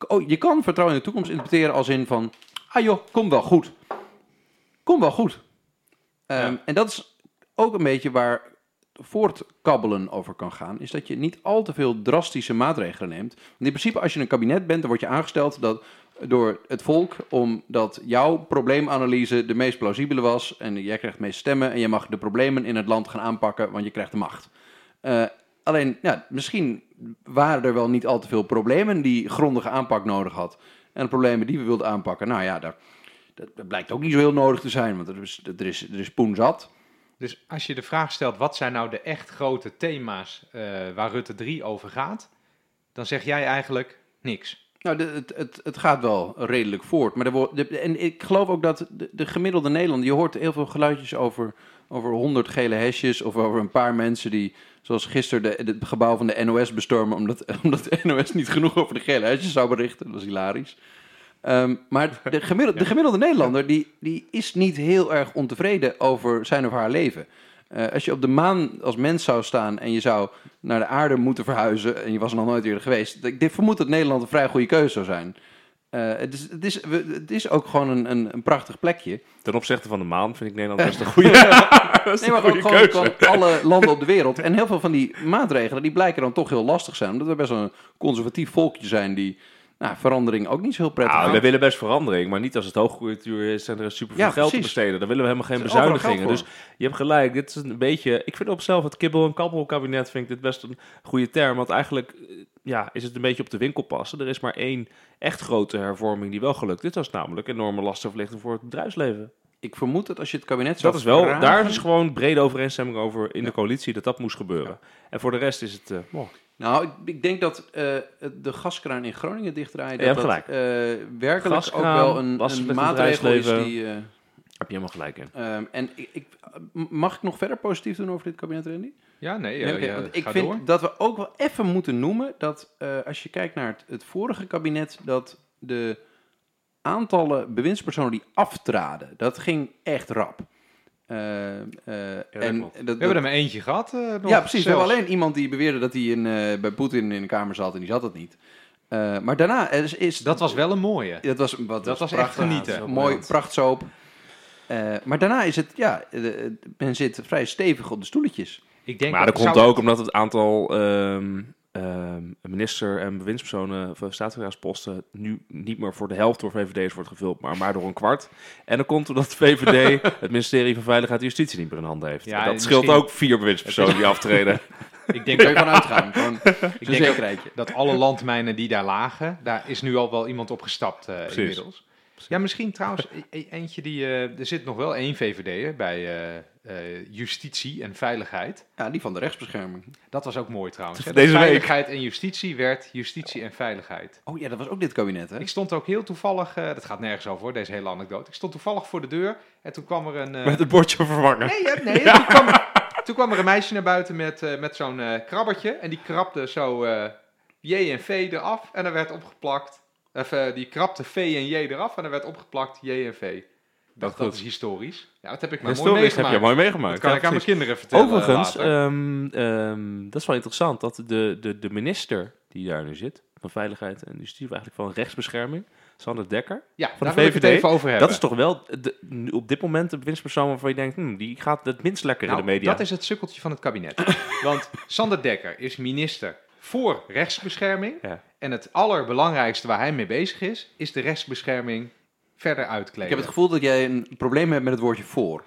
oh, je kan vertrouwen in de toekomst interpreteren als in van... Ah joh, kom wel goed. Kom wel goed. Ehm, Ja. En dat is ook een beetje waar voortkabbelen over kan gaan. Is dat je niet al te veel drastische maatregelen neemt. Want in principe als je een kabinet bent, dan word je aangesteld dat door het volk, omdat jouw probleemanalyse de meest plausibele was. En jij krijgt de meeste stemmen en je mag de problemen in het land gaan aanpakken, want je krijgt de macht. Eh, alleen, misschien waren er wel niet al te veel problemen die grondige aanpak nodig had. En de problemen die we wilden aanpakken, nou ja, daar, dat, dat blijkt ook niet zo heel nodig te zijn, want er is, er is, er is poen zat. Dus als je de vraag stelt, wat zijn nou de echt grote thema's eh, waar Rutte 3 over gaat? Dan zeg jij eigenlijk niks. Nou, het, het, gaat wel redelijk voort. Maar de- en ik geloof ook dat de, de gemiddelde Nederlander... Je hoort heel veel geluidjes over, over 100 gele hesjes... of over een paar mensen die, zoals gisteren... Het gebouw van de NOS bestormen... Omdat, omdat de NOS niet genoeg over de gele hesjes zou berichten. Dat was hilarisch. Ehm, maar de gemiddelde, de gemiddelde Nederlander... Die, die is niet heel erg ontevreden over zijn of haar leven... Eh, als je op de maan als mens zou staan en je zou naar de aarde moeten verhuizen en je was er nog nooit eerder geweest, ik vermoed dat Nederland een vrij goede keuze zou zijn. Eh, het, is, het, is, het is ook gewoon een, een, een prachtig plekje. Ten opzichte van de maan vind ik Nederland best een goede, best Nee, maar goede gewoon, keuze. gewoon alle landen op de wereld. En heel veel van die maatregelen die blijken dan toch heel lastig zijn, omdat we best wel een conservatief volkje zijn die nou, verandering ook niet zo heel prettig Nou, we willen best verandering, maar niet als het hoogconjunctuur is en er is Ja, geld te besteden. Dan willen we helemaal geen bezuinigingen. Dus je hebt gelijk, dit is een beetje... Ik vind op zelf het kibbel- en kabbelkabinet vind ik dit best een goede term. Want eigenlijk eh, ja, is het een beetje op de winkel passen. Er is maar één echt grote hervorming die wel gelukt is. Dat is namelijk enorme lastenverlichting voor het bedrijfsleven. Ik vermoed dat als je het kabinet zou Dat is wel, vragen- daar is gewoon brede overeenstemming over in de coalitie dat dat moest gebeuren. En voor de rest is het... oh, Nou, ik, ik denk dat eh, de gaskraan in Groningen dichtdraaien, Ja, dat hebt dat eh, werkelijk Gaskraan, ook wel een, maatregel is die... eh, heb je helemaal gelijk in. Ehm, en ik, ik, mag ik nog verder positief doen over dit kabinet, Randy? Ja, nee, Ja, want ik vind door. dat we ook wel even moeten noemen dat eh, als je kijkt naar het, het vorige kabinet, dat de aantallen bewindspersonen die aftraden, dat ging echt rap. Eh, eh, dat en dat, We hebben er maar eentje gehad. eh, nog ja, precies. We hebben alleen iemand die beweerde dat hij in, eh, bij Poetin in de kamer zat en die zat het niet. Eh, maar daarna is, is Dat was wel een mooie. dat was, wat, Dat was echt prachtig. genieten. Ja, Mooi, prachtsoop. Eh, maar daarna is het, ja, men zit vrij stevig op de stoeltjes. Ik denk Maar dat komt ook omdat het aantal ehm, ehm, minister- en bewindspersonen van staatssecretarisposten nu niet meer voor de helft door VVD'ers wordt gevuld, maar maar door een kwart. En dat komt omdat de VVD het ministerie van Veiligheid en Justitie niet meer in handen heeft. Ja, En dat scheelt ook vier bewindspersonen die aftreden. Ik denk kan je van uitgaan. Gewoon Ik een denk ook dat alle landmijnen die daar lagen, daar is nu al wel iemand op gestapt eh, inmiddels. Ja, misschien trouwens e- e- eentje die... eh, er zit nog wel één VVD'er bij eh, eh, justitie en veiligheid. Ja, die van de rechtsbescherming. Dat was ook mooi trouwens. hè. Deze week. Veiligheid en justitie werd justitie en veiligheid. Oh ja, dat was ook dit kabinet, hè? Ik stond ook heel toevallig, eh, dat gaat nergens over hoor, deze hele anekdote. Ik stond toevallig voor de deur en toen kwam er een... Met het bordje vervangen. Nee, nee toen, kwam, toen kwam er een meisje naar buiten met, eh, met zo'n krabbertje. En die krabde zo eh, J en V eraf en er werd opgeplakt. Eh, die krabde V en J eraf en er werd opgeplakt J en V. Dat goed. is historisch. Ja, dat heb ik maar mooi Historisch heb meegemaakt. je mooi meegemaakt. Dat kan Ja, ik aan mijn kinderen vertellen Overigens, ehm, ehm, dat is wel interessant, dat de, de, de minister die daar nu zit, van Veiligheid en Justitie, eigenlijk van Rechtsbescherming, Sander Dekker, ja, van daar de wil ik het VVD, even over hebben. dat is toch wel de, op dit moment de bewindspersoon waarvan je denkt, hm, die gaat het minst lekker Nou, in de media. Dat is het sukkeltje van het kabinet. Want Sander Dekker is minister voor rechtsbescherming. Ja. En het allerbelangrijkste waar hij mee bezig is, is de rechtsbescherming verder uitkleden. Ik heb het gevoel dat jij een probleem hebt met het woordje voor.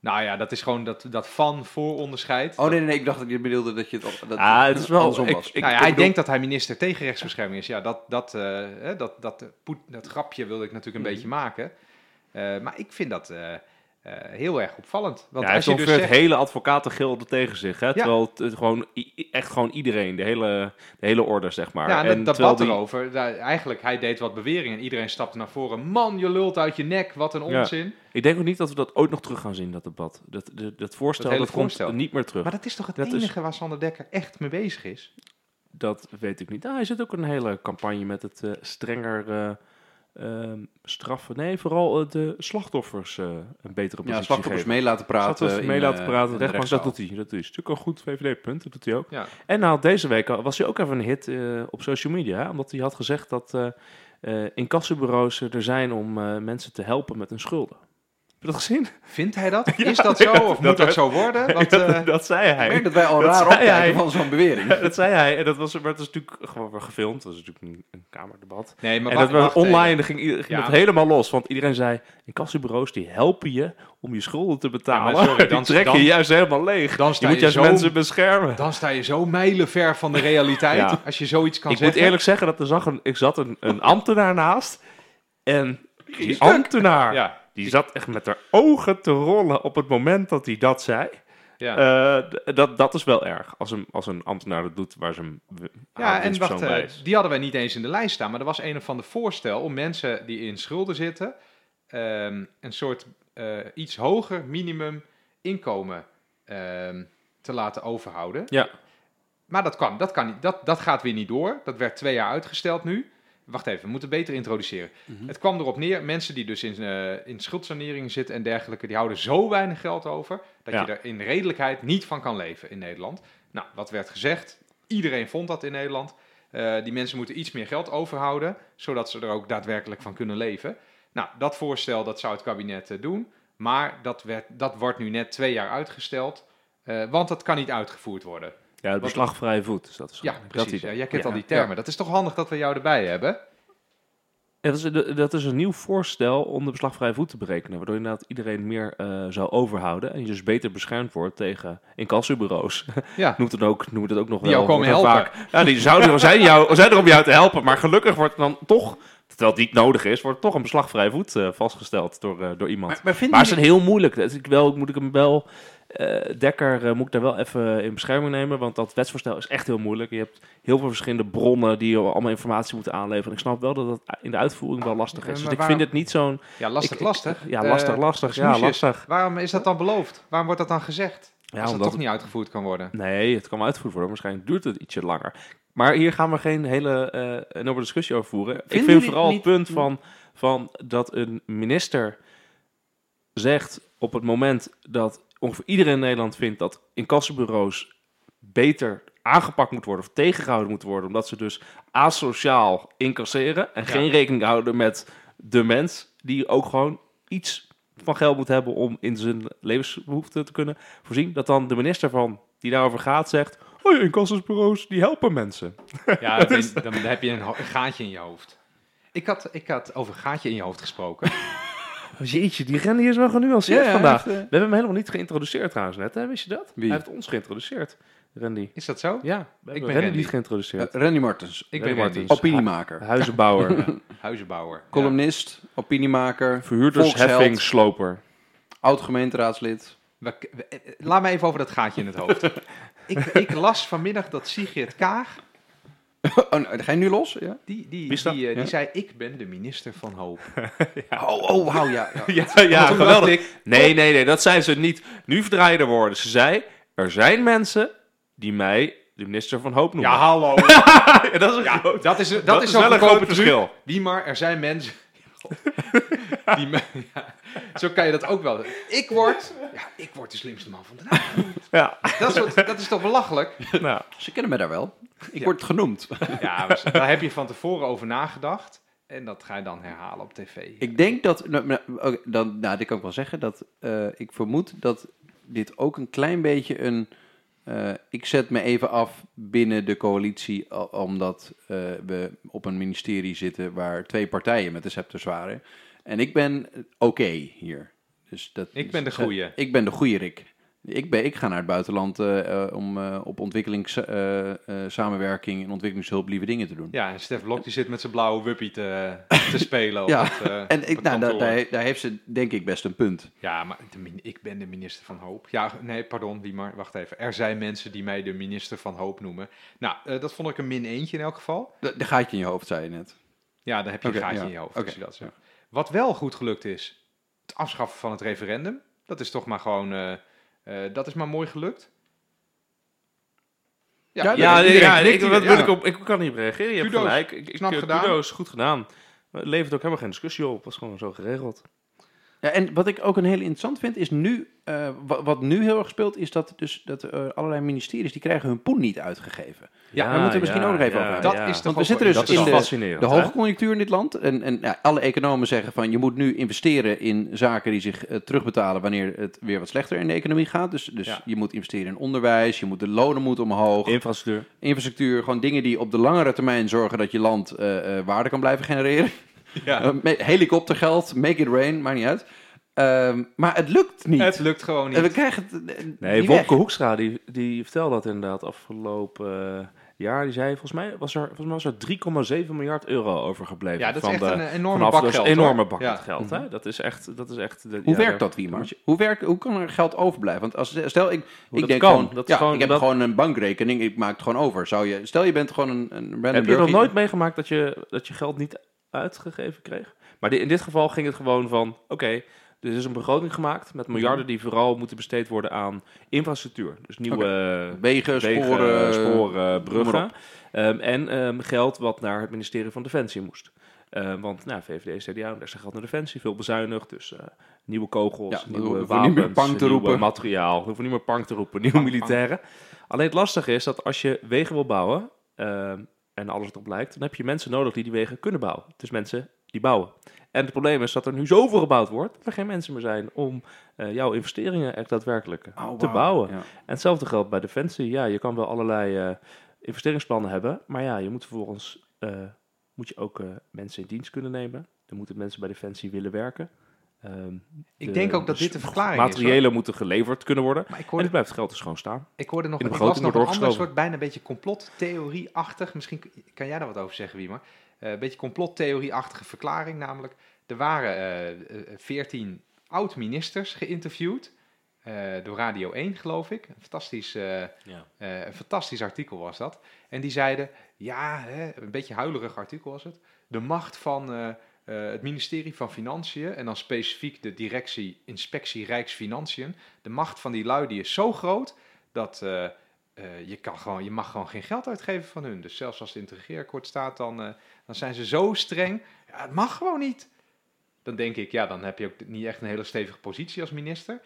Nou ja, dat is gewoon dat, dat van voor onderscheid. Oh nee, nee, nee, ik dacht dat je bedoelde dat je het, op- dat Ah, het is wel- andersom ik- was. ik- nou ja, hij bedoel- denkt dat hij minister tegen rechtsbescherming is. Ja, dat, dat, eh, hè, dat, dat, dat grapje wilde ik natuurlijk een Mhm. beetje maken. Eh, maar ik vind dat eh, eh, heel erg opvallend. Want ja, hij heeft dus het hele advocatengilde tegen zich. Hè? Terwijl het, gewoon, echt gewoon iedereen, de hele, de hele orde, zeg maar. ja, en het terwijl debat die- erover, daar, eigenlijk hij deed wat beweringen en iedereen stapte naar voren. Man, je lult uit je nek, wat een Ja. onzin. Ik denk ook niet dat we dat ooit nog terug gaan zien, dat debat. Dat, dat, dat voorstel, Dat dat, komt niet meer terug. Maar dat is toch het Dat is- enige waar Sander Dekker echt mee bezig is? Dat weet ik niet. Nou, hij zit ook een hele campagne met het eh, strenger eh, ehm, straffen. Nee, vooral eh, de slachtoffers eh, een betere positie ja, slachtoffers geven. mee laten praten. Slachtoffers in, mee laten eh, praten. rechtbank, dat doet hij. Dat is natuurlijk een goed VVD-punt. Dat doet hij ook. Ja. En nou, deze week was hij ook even een hit op social media. Omdat hij had gezegd dat incassobureaus er zijn om mensen te helpen met hun schulden. Heb je dat gezien? Vindt hij dat? is dat zo? Of moet dat zo worden? Want, eh, dat zei Ik hij. merk dat wij al Dat raar opkijken hij. van zo'n bewering. dat zei hij. En dat was, maar het was natuurlijk gewoon weer gefilmd. Dat was natuurlijk een, een kamerdebat. nee, maar en wacht- dat wacht online ging, ieder- ging Ja. dat helemaal los. Want iedereen zei, incassobureaus die helpen je om je schulden te betalen. Ja, sorry, dan- dan- je juist helemaal leeg. Dan je sta moet je juist zo- mensen beschermen. Dan sta je zo mijlenver van de realiteit als je zoiets kan ik zeggen. moet eerlijk zeggen dat er zag een, ik zat een, een ambtenaar naast. En die ambtenaar, Ja, die zat echt met haar ogen te rollen op het moment dat hij dat zei. ja. Eh, dat, dat is wel erg, als een, als een ambtenaar dat doet waar ze w- ja, en wacht, eh, die hadden wij niet eens in de lijst staan. Maar er was een of ander voorstel om mensen die in schulden zitten... ehm, een soort eh, iets hoger minimum inkomen ehm, te laten overhouden. Ja, Maar dat kan, dat kan niet. Dat, dat gaat weer niet door. Dat werd twee jaar uitgesteld nu. Wacht even, we moeten beter introduceren. Het kwam erop neer, mensen die dus in, eh in schuldsanering zitten en dergelijke, die houden zo weinig geld over, dat Ja. je er in redelijkheid niet van kan leven in Nederland. Nou, wat werd gezegd? Iedereen vond dat in Nederland. Eh, die mensen moeten iets meer geld overhouden, zodat ze er ook daadwerkelijk van kunnen leven. Nou, dat voorstel, dat zou het kabinet eh, doen. Maar dat, werd, dat wordt nu net twee jaar uitgesteld, want dat kan niet uitgevoerd worden. Ja de beslagvrije voet. Dus dat is Ja, dat precies. Ja, jij kent Ja. al die termen. Dat is toch handig dat we jou erbij hebben? Ja, dat, is, dat is een nieuw voorstel om de beslagvrije voet te berekenen. Waardoor inderdaad iedereen meer eh, zou overhouden. En je dus beter beschermd wordt tegen incassobureaus. Ja. noemt het ook, noemt het ook nog Die wel. jou komen helpen. Vaak, ja, die zouden, zijn, jou, zijn er om jou te helpen. Maar gelukkig wordt dan toch, terwijl het niet nodig is, wordt toch een beslagvrije voet eh, vastgesteld door, eh, door iemand. Maar, maar vinden Maar het is heel moeilijk. Dus ik wel, moet ik hem wel. Eh, Dekker eh, moet ik daar wel even in bescherming nemen. Want dat wetsvoorstel is echt heel moeilijk. Je hebt heel veel verschillende bronnen die je allemaal informatie moeten aanleveren. Ik snap wel dat het in de uitvoering wel lastig is. Dus ik vind het niet zo'n. Ja, lastig, ik- ik- lastig. Ja, Eh, lastig, lastig. Ja, lastig. Waarom is dat dan beloofd? Waarom wordt dat dan gezegd? Ja, als het omdat toch niet uitgevoerd kan worden. Nee, het kan wel uitgevoerd worden. Waarschijnlijk duurt het ietsje langer. Maar hier gaan we geen hele eh enorme discussie over voeren. ik vind vooral niet- het punt van, van dat een minister zegt op het moment dat ongeveer iedereen in Nederland vindt dat incassobureaus beter aangepakt moet worden of tegengehouden moet worden, omdat ze dus asociaal incasseren en Ja. geen rekening houden met de mens die ook gewoon iets van geld moet hebben om in zijn levensbehoeften te kunnen voorzien, dat dan de minister van die daarover gaat zegt, oh ja, incassobureaus die helpen mensen. Ja, dan, ben- dan heb je een, gaatje in je hoofd. Ik had, ik had over gaatje in je hoofd gesproken. Oh, jeetje, die Randy is wel genuanceerd Ja, ja, vandaag. echt, eh. We hebben hem helemaal niet geïntroduceerd trouwens net, hè? wist je dat? Wie? Hij heeft ons geïntroduceerd, Randy. Is dat zo? Ja, hebben ben Randy, Randy. niet geïntroduceerd. Eh, Randy Martens, Ik ben Randy. Martens. opiniemaker, Huizenbouwer, Huizenbouwer. Ja. columnist, opiniemaker, verhuurdersheffing, volksheld, sloper. oud-gemeenteraadslid. We- we- eh, Laat me even over dat gaatje in het hoofd. ik, ik las vanmiddag dat Sigrid Kaag, Oh, ga je nu los? Ja? die, die, die, eh, die Ja? zei, ik ben de minister van hoop. Oh, oh, wauw, ja. ja. Ja, ja geweldig. Nee, nee, nee, dat zei ze niet. Nu verdraaien de woorden. Ze zei, er zijn mensen die mij de minister van Hoop noemen. ja hallo. Ja, dat is een Ja, groot- dat is, dat dat is wel een groot verschil. Wie maar, er zijn mensen... die me- ja, zo kan je dat ook wel. Ik word... Ja, ik word de slimste man van de avond. Ja, Dat is, wat- dat is toch belachelijk? nou, Ze kennen me daar wel. Ik Ja. word genoemd. Ja, maar daar heb je van tevoren over nagedacht. En dat ga je dan herhalen op tv. Ik denk dat, nou, nou, oké, dan, nou, dit kan ik wel zeggen, dat eh, ik vermoed dat dit ook een klein beetje een, eh, ik zet me even af binnen de coalitie, al- omdat eh, we op een ministerie zitten waar twee partijen met de scepters waren. En ik ben oké hier. Dus dat, Ik ben de goeie. Ik ben de goeie Rick. Ik, ben, ik ga naar het buitenland eh, eh, om eh, op ontwikkelingssamenwerking en ontwikkelingshulp lieve dingen te doen. Ja, en Stef Blok die zit met zijn blauwe wuppie te, te spelen. op Ja, het, En ik, nou, daar, daar, daar heeft ze denk ik best een punt. Ja, maar de ik ben de minister van Hoop. Ja, nee, pardon, wie maar. Wacht even. Er zijn mensen die mij de minister van Hoop noemen. Nou, dat vond ik een min eentje in elk geval. De, de gaatje in je hoofd, zei je net. Ja, dan heb je Oké, een gaatje ja. in je hoofd. Oké, als je dat zegt. ja. Wat wel goed gelukt is, het afschaffen van het referendum. Dat is toch maar gewoon, eh, dat is maar mooi gelukt. Ja, ja, iedereen ja, ik, wat wil ik, op, ik kan niet reageren. Je hebt gelijk. Ik, eh, gedaan. Kudos, goed gedaan. Het levert ook helemaal geen discussie op. Het was gewoon zo geregeld. Ja, en wat ik ook een heel interessant vind, is nu, eh, wa- wat, nu heel erg speelt, is dat, dus, dat eh, allerlei ministeries, die krijgen hun poen niet uitgegeven. Ja, daar moeten we misschien ook nog even over hebben. Dat is toch Want we zitten wel dus in de- fascinerend. De hè? hoge conjunctuur in dit land. En, en ja, alle economen zeggen van je moet nu investeren in zaken die zich eh, terugbetalen wanneer het weer wat slechter in de economie gaat. Dus, dus Ja. je moet investeren in onderwijs, je moet de lonen moeten omhoog. Infrastructuur. infrastructuur, gewoon dingen die op de langere termijn zorgen dat je land eh, eh, waarde kan blijven genereren. Ja. Eh, helikoptergeld, make it rain, maakt niet uit. Ehm, maar het lukt niet. Het lukt gewoon En we niet. krijgen het eh, Nee, niet Wopke. Hoekstra, die, die vertelde dat inderdaad afgelopen eh, jaar. Die zei, volgens mij was er, volgens mij was er 3,7 miljard euro overgebleven. Ja, dat is van echt de, een enorme vanaf bak geld. een enorme bak Ja. geld. Hè? Dat is echt... Dat is echt de, Hoe ja, werkt dat, Wiemar? Hoe, werkt, hoe kan er geld overblijven? Want als, stel, ik, Hoe ik dat denk kan, gewoon, dat is ja, gewoon- ik heb dat- gewoon een bankrekening, ik maak het gewoon over. Zou je, stel je bent gewoon een, een random Heb je nog nooit meegemaakt dat je, dat je geld niet uitgegeven kreeg? Maar in dit geval ging het gewoon van... Oké, er is een begroting gemaakt met miljarden die vooral moeten besteed worden aan infrastructuur. Dus nieuwe Wegen, wegen, sporen, sporen, bruggen. Ehm, en ehm, geld wat naar het ministerie van Defensie moest. Ehm, want nou, VVD, CDA, daar geld naar Defensie, veel bezuinigd. Dus eh, nieuwe kogels, Ja, nieuwe wapens, niet meer materiaal. We hoeven niet meer pang te roepen, nieuwe militairen. Alleen het lastige is dat als je wegen wil bouwen, en alles erop lijkt, dan heb je mensen nodig die die wegen kunnen bouwen. Dus mensen die bouwen. En het probleem is dat er nu zoveel gebouwd wordt, dat er geen mensen meer zijn om eh, jouw investeringen echt daadwerkelijk Oh, te bouwen. Ja. En hetzelfde geldt bij Defensie. Ja, je kan wel allerlei eh, investeringsplannen hebben, maar ja, je moet vervolgens eh, moet je ook mensen in dienst kunnen nemen. Er moeten mensen bij Defensie willen werken. Ehm, Ik de- denk ook dat dit de verklaring is. Materiëlen moeten geleverd kunnen worden. Maar ik En hoorde, blijft het geld dus gewoon staan. ik hoorde nog, in de ik las begroting nog een wordt ander soort, bijna een beetje complottheorie-achtig. Misschien kan jij daar wat over zeggen, Wiemer. Eh, een beetje complottheorie-achtige verklaring, namelijk... Er waren veertien oud-ministers geïnterviewd. eh, door Radio 1, geloof ik. Een fantastisch, eh, eh, een fantastisch artikel was dat. En die zeiden, ja, hè, een beetje huilerig artikel was het. De macht van eh, het ministerie van Financiën... en dan specifiek de directie Inspectie Rijksfinanciën... de macht van die lui die is zo groot... dat eh, eh, je, kan gewoon, je mag gewoon geen geld uitgeven van hun. Dus zelfs als het in staat, dan, dan zijn ze zo streng. Ja, het mag gewoon niet. dan denk ik, ja, dan heb je ook niet echt een hele stevige positie als minister.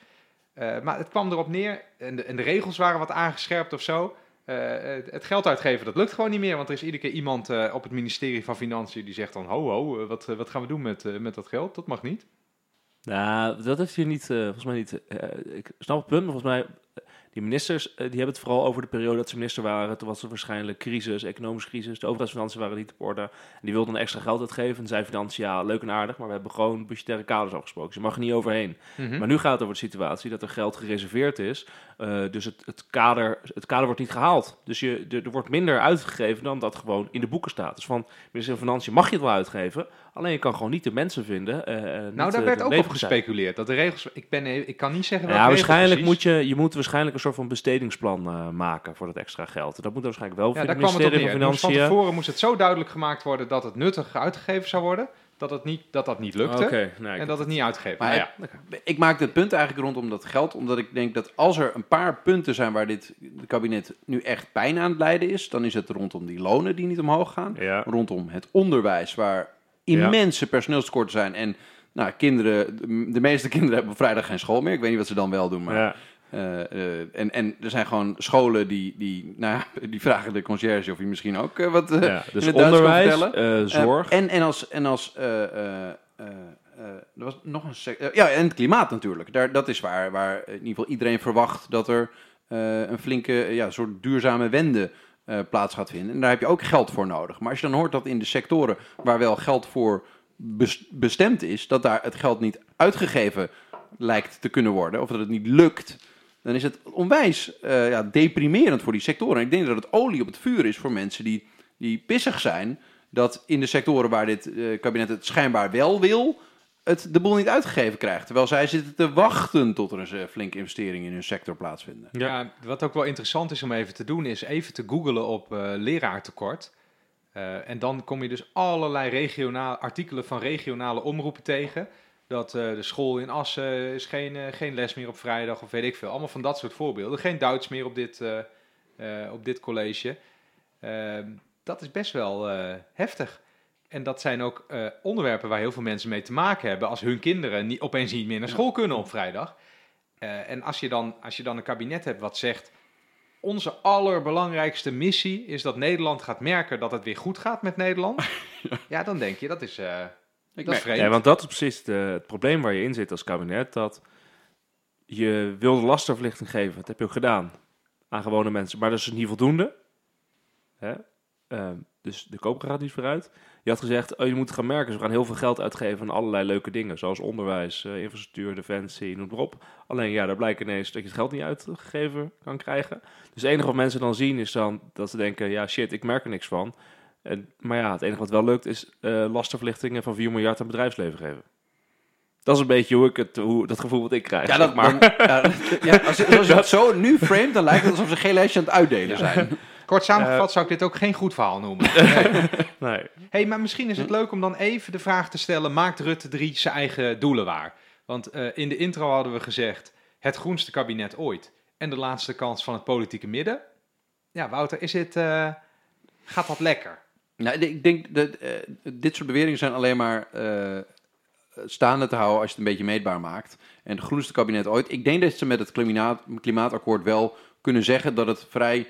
Maar het kwam erop neer, en de, en de regels waren wat aangescherpt of zo. Eh, het, geld uitgeven, dat lukt gewoon niet meer. Want er is iedere keer iemand eh, op het ministerie van Financiën die zegt dan... Ho, ho, eh, wat, wat gaan we doen met, met dat geld? Dat mag niet. Nou, dat heeft hier niet, volgens mij niet. ik snap het punt, maar volgens mij, die ministers, eh, die hebben het vooral over de periode dat ze minister waren. Toen was er waarschijnlijk crisis, economische crisis. De overheidsfinanciën waren niet op orde. En die wilden extra geld uitgeven. En zei financiën, ja, leuk en aardig, maar we hebben gewoon budgettaire kaders afgesproken. Dus je mag er niet overheen. Mhm. Maar nu gaat het over de situatie dat er geld gereserveerd is. eh, dus het, het, kader, het kader wordt niet gehaald. Dus je, er, er wordt minder uitgegeven dan dat gewoon in de boeken staat. Dus van minister van Financiën mag je het wel uitgeven. Alleen je kan gewoon niet de mensen vinden. eh, eh, Nou, daar eh, werd de ook op gespeculeerd. Dat de regels... Ik, ben, ik kan niet zeggen Ja, welke waarschijnlijk moet je, je moet waarschijnlijk een soort van bestedingsplan eh, maken voor dat extra geld. Dat moet waarschijnlijk wel Ja, via daar het kwam het op neer. van Dus van tevoren moest het zo duidelijk gemaakt worden dat het nuttig uitgegeven zou worden, dat het niet, dat, dat niet lukte Oké, nou, en dat het niet uitgegeven. Maar Nou ja, Ik maak het punt eigenlijk rondom dat geld, omdat ik denk dat als er een paar punten zijn waar dit kabinet nu echt pijn aan het lijden is, dan is het rondom die lonen die niet omhoog gaan, Ja. rondom het onderwijs waar immense personeelstekorten zijn en nou, kinderen, de, meeste kinderen hebben op vrijdag geen school meer. Ik weet niet wat ze dan wel doen, maar Ja. eh, eh, en, en er zijn gewoon scholen die, die, nou ja, die vragen de conciërge of je misschien ook eh, wat Ja, dus in het onderwijs, zorg. En, en als, en als er was nog een ja, en het klimaat natuurlijk. Daar, dat is waar, waar in ieder geval iedereen verwacht dat er een flinke ja, soort duurzame wende eh, plaats gaat vinden. En daar heb je ook geld voor nodig. Maar als je dan hoort dat in de sectoren waar wel geld voor bes- bestemd is, dat daar het geld niet uitgegeven lijkt te kunnen worden, of dat het niet lukt, dan is het onwijs eh, ja, deprimerend voor die sectoren. En ik denk dat het olie op het vuur is voor mensen die, die pissig zijn dat in de sectoren waar dit eh, kabinet het schijnbaar wel wil, het de boel niet uitgegeven krijgt. Terwijl zij zitten te wachten tot er eens een flinke investering in hun sector plaatsvinden. Ja. wat ook wel interessant is om even te doen, is even te googlen op eh, leraartekort. Eh, en dan kom je dus allerlei regionale artikelen van regionale omroepen tegen. Dat eh, de school in Assen is geen, eh, geen les meer op vrijdag of weet ik veel. Allemaal van dat soort voorbeelden. Geen Duits meer op dit, eh, eh, op dit college. Ehm, dat is best wel eh, heftig. En dat zijn ook eh, onderwerpen waar heel veel mensen mee te maken hebben. Als hun kinderen niet, opeens niet meer naar school kunnen op vrijdag. Eh, en als je, dan, als je dan een kabinet hebt wat zegt. Onze allerbelangrijkste missie is dat Nederland gaat merken dat het weer goed gaat met Nederland. ja, dan denk je dat is, eh, Ik dat is vreemd. Ja, want dat is precies de- het probleem waar je in zit als kabinet. Dat je wilde lastenverlichting geven. Dat heb je ook gedaan aan gewone mensen. Maar dat is niet voldoende. Hè? Ehm, dus de koper gaat niet vooruit. Je had gezegd, oh, je moet gaan merken, ze gaan heel veel geld uitgeven aan allerlei leuke dingen. Zoals onderwijs, eh, infrastructuur, defensie, noem maar op. Alleen ja, daar blijkt ineens dat je het geld niet uitgegeven kan krijgen. Dus het enige wat mensen dan zien is dan dat ze denken, ja shit, ik merk er niks van. En, maar ja, het enige wat wel lukt is eh lastenverlichtingen van 4 miljard aan bedrijfsleven geven. Dat is een beetje hoe ik het, hoe, dat gevoel wat ik krijg. Ja, dat, maar. dan- ja, als, je, als je het zo nu framet, dan lijkt het alsof ze geen lesje aan het uitdelen zijn. Kort samengevat zou ik dit ook geen goed verhaal noemen. nee. hey, maar misschien is het leuk om dan even de vraag te stellen: maakt Rutte 3 zijn eigen doelen waar? Want eh, in de intro hadden we gezegd: het groenste kabinet ooit. En de laatste kans van het politieke midden. Ja, Wouter, is het, eh, gaat dat lekker? Nou, ik denk dat eh, dit soort beweringen zijn alleen maar eh, staande te houden als je het een beetje meetbaar maakt. En het groenste kabinet ooit. Ik denk dat ze met het klimaat, klimaatakkoord wel kunnen zeggen dat het vrij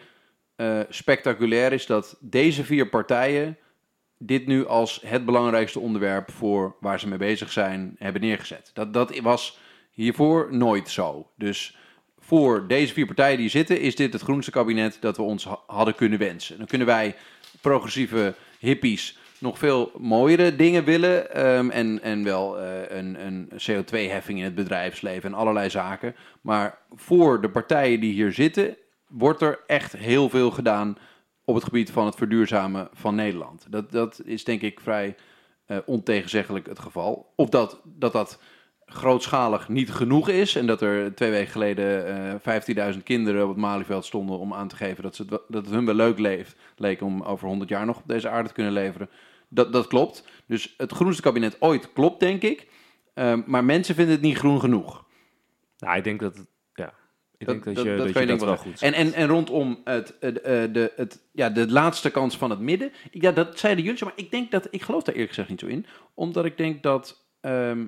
eh, spectaculair is dat deze vier partijen dit nu als het belangrijkste onderwerp voor waar ze mee bezig zijn hebben neergezet. Dat, dat was hiervoor nooit zo. Dus voor deze vier partijen die zitten, is dit het groenste kabinet dat we ons ha- hadden kunnen wensen. Dan kunnen wij progressieve hippies nog veel mooiere dingen willen. ehm, en, en wel eh, een, een CO2-heffing in het bedrijfsleven en allerlei zaken. Maar voor de partijen die hier zitten, wordt er echt heel veel gedaan op het gebied van het verduurzamen van Nederland. Dat, dat is denk ik vrij eh, ontegenzeggelijk het geval. Of dat dat, dat grootschalig niet genoeg is en dat er twee weken geleden eh 15.000 kinderen op het Malieveld stonden om aan te geven dat, ze het, dat hun wel leuk leeft, leek om over 100 jaar nog op deze aarde te kunnen leveren. Dat, dat klopt. Dus het groenste kabinet ooit klopt, denk ik. Ehm, maar mensen vinden het niet groen genoeg. Nou, ik denk dat het, ik denk dat, dat- je dat dat, kan je dat denk wel wel goed En, en, en rondom het, eh, de, het, ja, de laatste kans van het midden. Ja, dat zeiden jullie, zo, maar ik denk dat, ik geloof daar eerlijk gezegd niet zo in. Omdat ik denk dat ehm,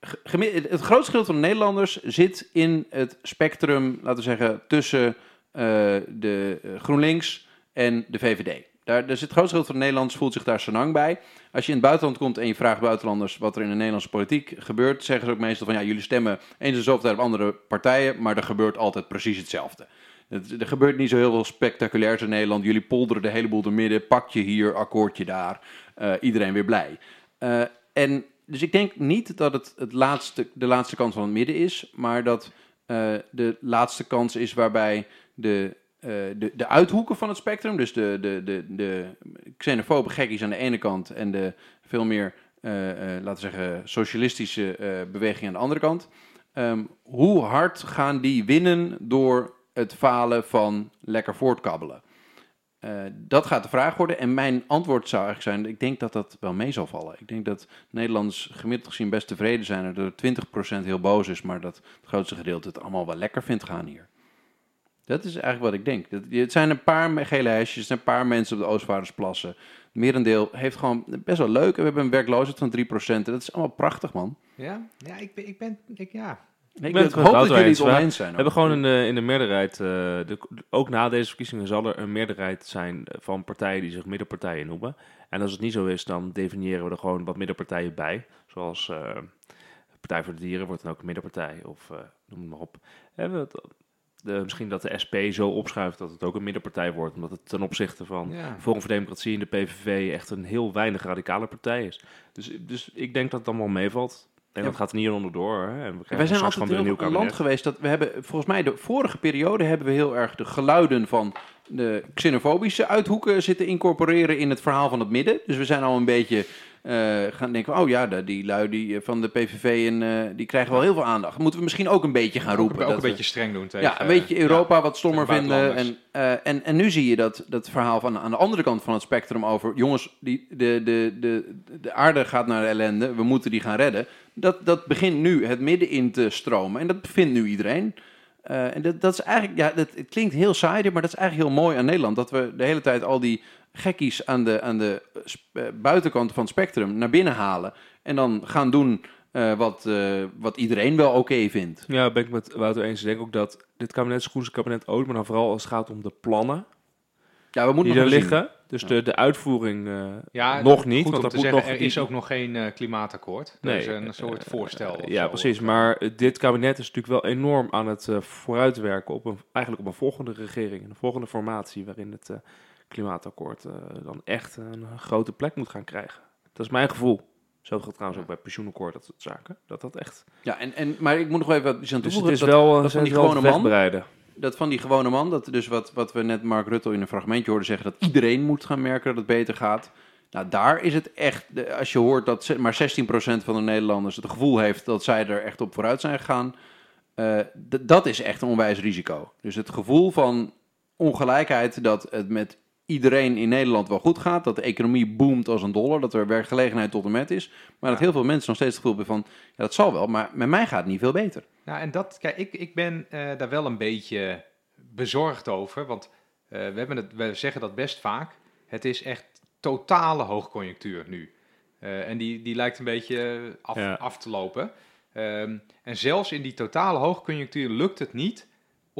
het grootste gedeelte van de Nederlanders zit in het spectrum, laten we zeggen, tussen eh, de eh, GroenLinks en de VVD. Daar, zit het grootste gedeelte van de Nederlanders voelt zich daar senang bij. Als je in het buitenland komt en je vraagt buitenlanders wat er in de Nederlandse politiek gebeurt, zeggen ze ook meestal van ja, jullie stemmen eens en zoveel tijd op andere partijen, maar er gebeurt altijd precies hetzelfde. Het- er gebeurt niet zo heel veel spectaculairs in Nederland. Jullie polderen de hele boel door midden, pak je hier, akkoordje daar, eh, iedereen weer blij. Eh, en dus ik denk niet dat het, het laatste, de laatste kans van het midden is, maar dat eh, de laatste kans is waarbij de, eh, de, de uithoeken van het spectrum, dus de, de, de, de xenofobe gekkies aan de ene kant en de veel meer, eh, eh, laten we zeggen, socialistische beweging aan de andere kant, ehm, hoe hard gaan die winnen door het falen van lekker voortkabbelen? Eh, dat gaat de vraag worden. En mijn antwoord zou eigenlijk zijn: ik denk dat dat wel mee zal vallen. Ik denk dat Nederlanders gemiddeld gezien best tevreden zijn. Dat er 20% heel boos is, maar dat het grootste gedeelte het allemaal wel lekker vindt gaan hier. Dat is eigenlijk wat ik denk. Dat, het zijn een paar gele hesjes, een paar mensen op de Oostvaardersplassen. Het merendeel heeft gewoon best wel leuk. We hebben een werkloosheid van 3%. Dat is allemaal prachtig, man. Ja, ja ik, ben, ik ben, ik, ja. Ik, ben het hoop dat jullie het oneens zijn. We hebben gewoon in de, in de meerderheid, eh, de, ook na deze verkiezingen zal er een meerderheid zijn van partijen die zich middenpartijen noemen. En als het niet zo is, dan definiëren we er gewoon wat middenpartijen bij. Zoals eh, Partij voor de Dieren wordt dan ook een middenpartij, of eh, noem het maar op. En we- de, misschien dat de SP zo opschuift dat het ook een middenpartij wordt, omdat het ten opzichte van ja. Forum voor Democratie en de PVV echt een heel weinig radicale partij is. Dus, dus ik denk dat het allemaal meevalt. En dat gaat er niet onderdoor. Hè? En we Wij zijn altijd heel een nieuw een land kabinet. geweest dat we hebben, volgens mij de vorige periode hebben we heel erg de geluiden van de xenofobische uithoeken zitten incorporeren in het verhaal van het midden. Dus we zijn al een beetje gaan denken, oh ja, die lui die, eh, van de PVV en, eh, die krijgen wel heel veel aandacht. Moeten we misschien ook een beetje gaan Ook, roepen. ook dat een we- beetje streng doen tegen... ja, een beetje Europa wat stommer vinden. En, eh, en, en nu zie je dat, dat verhaal van aan de andere kant van het spectrum over... jongens, die, de, de, de, de aarde gaat naar de ellende, we moeten die gaan redden. Dat, dat begint nu het midden in te stromen. En dat vindt nu iedereen. Eh, en dat, dat is eigenlijk, ja, dat, het klinkt heel saai, maar dat is eigenlijk heel mooi aan Nederland. Dat we de hele tijd al die gekkies aan de, aan de eh, buitenkant van het spectrum naar binnen halen. En dan gaan doen eh, wat, eh, wat iedereen wel oké vindt. Ja, ben ik met Wouter eens. Ik denk ook dat dit kabinet is het kabinet ooit, maar dan vooral als het gaat om de plannen Ja, we moeten die er zien. liggen. Dus Ja. de, de uitvoering eh, Ja, nog niet. Goed want om dat te moet zeggen, nog er is ook nog geen eh, klimaatakkoord. Nee, is een soort voorstel. ja, zo. precies. Maar dit kabinet is natuurlijk wel enorm aan het eh, vooruitwerken op een, eigenlijk op een volgende regering, een volgende formatie, waarin het eh, klimaatakkoord eh, dan echt een grote plek moet gaan krijgen. Dat is mijn gevoel. Zo geldt trouwens ook bij pensioenakkoord, dat soort zaken. Dat dat echt... Ja, en, en, maar ik moet nog even wat aan Dus het is dat, wel, eh, dat van zijn die gewone man, dat van die gewone man, dat dus wat, wat we net Mark Rutte in een fragmentje hoorden zeggen, dat iedereen moet gaan merken dat het beter gaat. Nou, daar is het echt, de- als je hoort dat maar 16% van de Nederlanders het gevoel heeft dat zij er echt op vooruit zijn gegaan, eh, d- dat is echt een onwijs risico. Dus het gevoel van ongelijkheid dat het met iedereen in Nederland wel goed gaat, dat de economie boomt als een dollar, dat er werkgelegenheid tot en met is, maar dat heel veel mensen nog steeds het gevoel hebben van, ja dat zal wel, maar met mij gaat het niet veel beter. Ja, en dat, kijk, ik, ik ben eh, daar wel een beetje bezorgd over. Want eh, we, hebben het, we zeggen dat best vaak. Het is echt totale hoogconjunctuur nu. Eh, en die, die lijkt een beetje af, Ja. af te lopen. Ehm, en zelfs in die totale hoogconjunctuur lukt het niet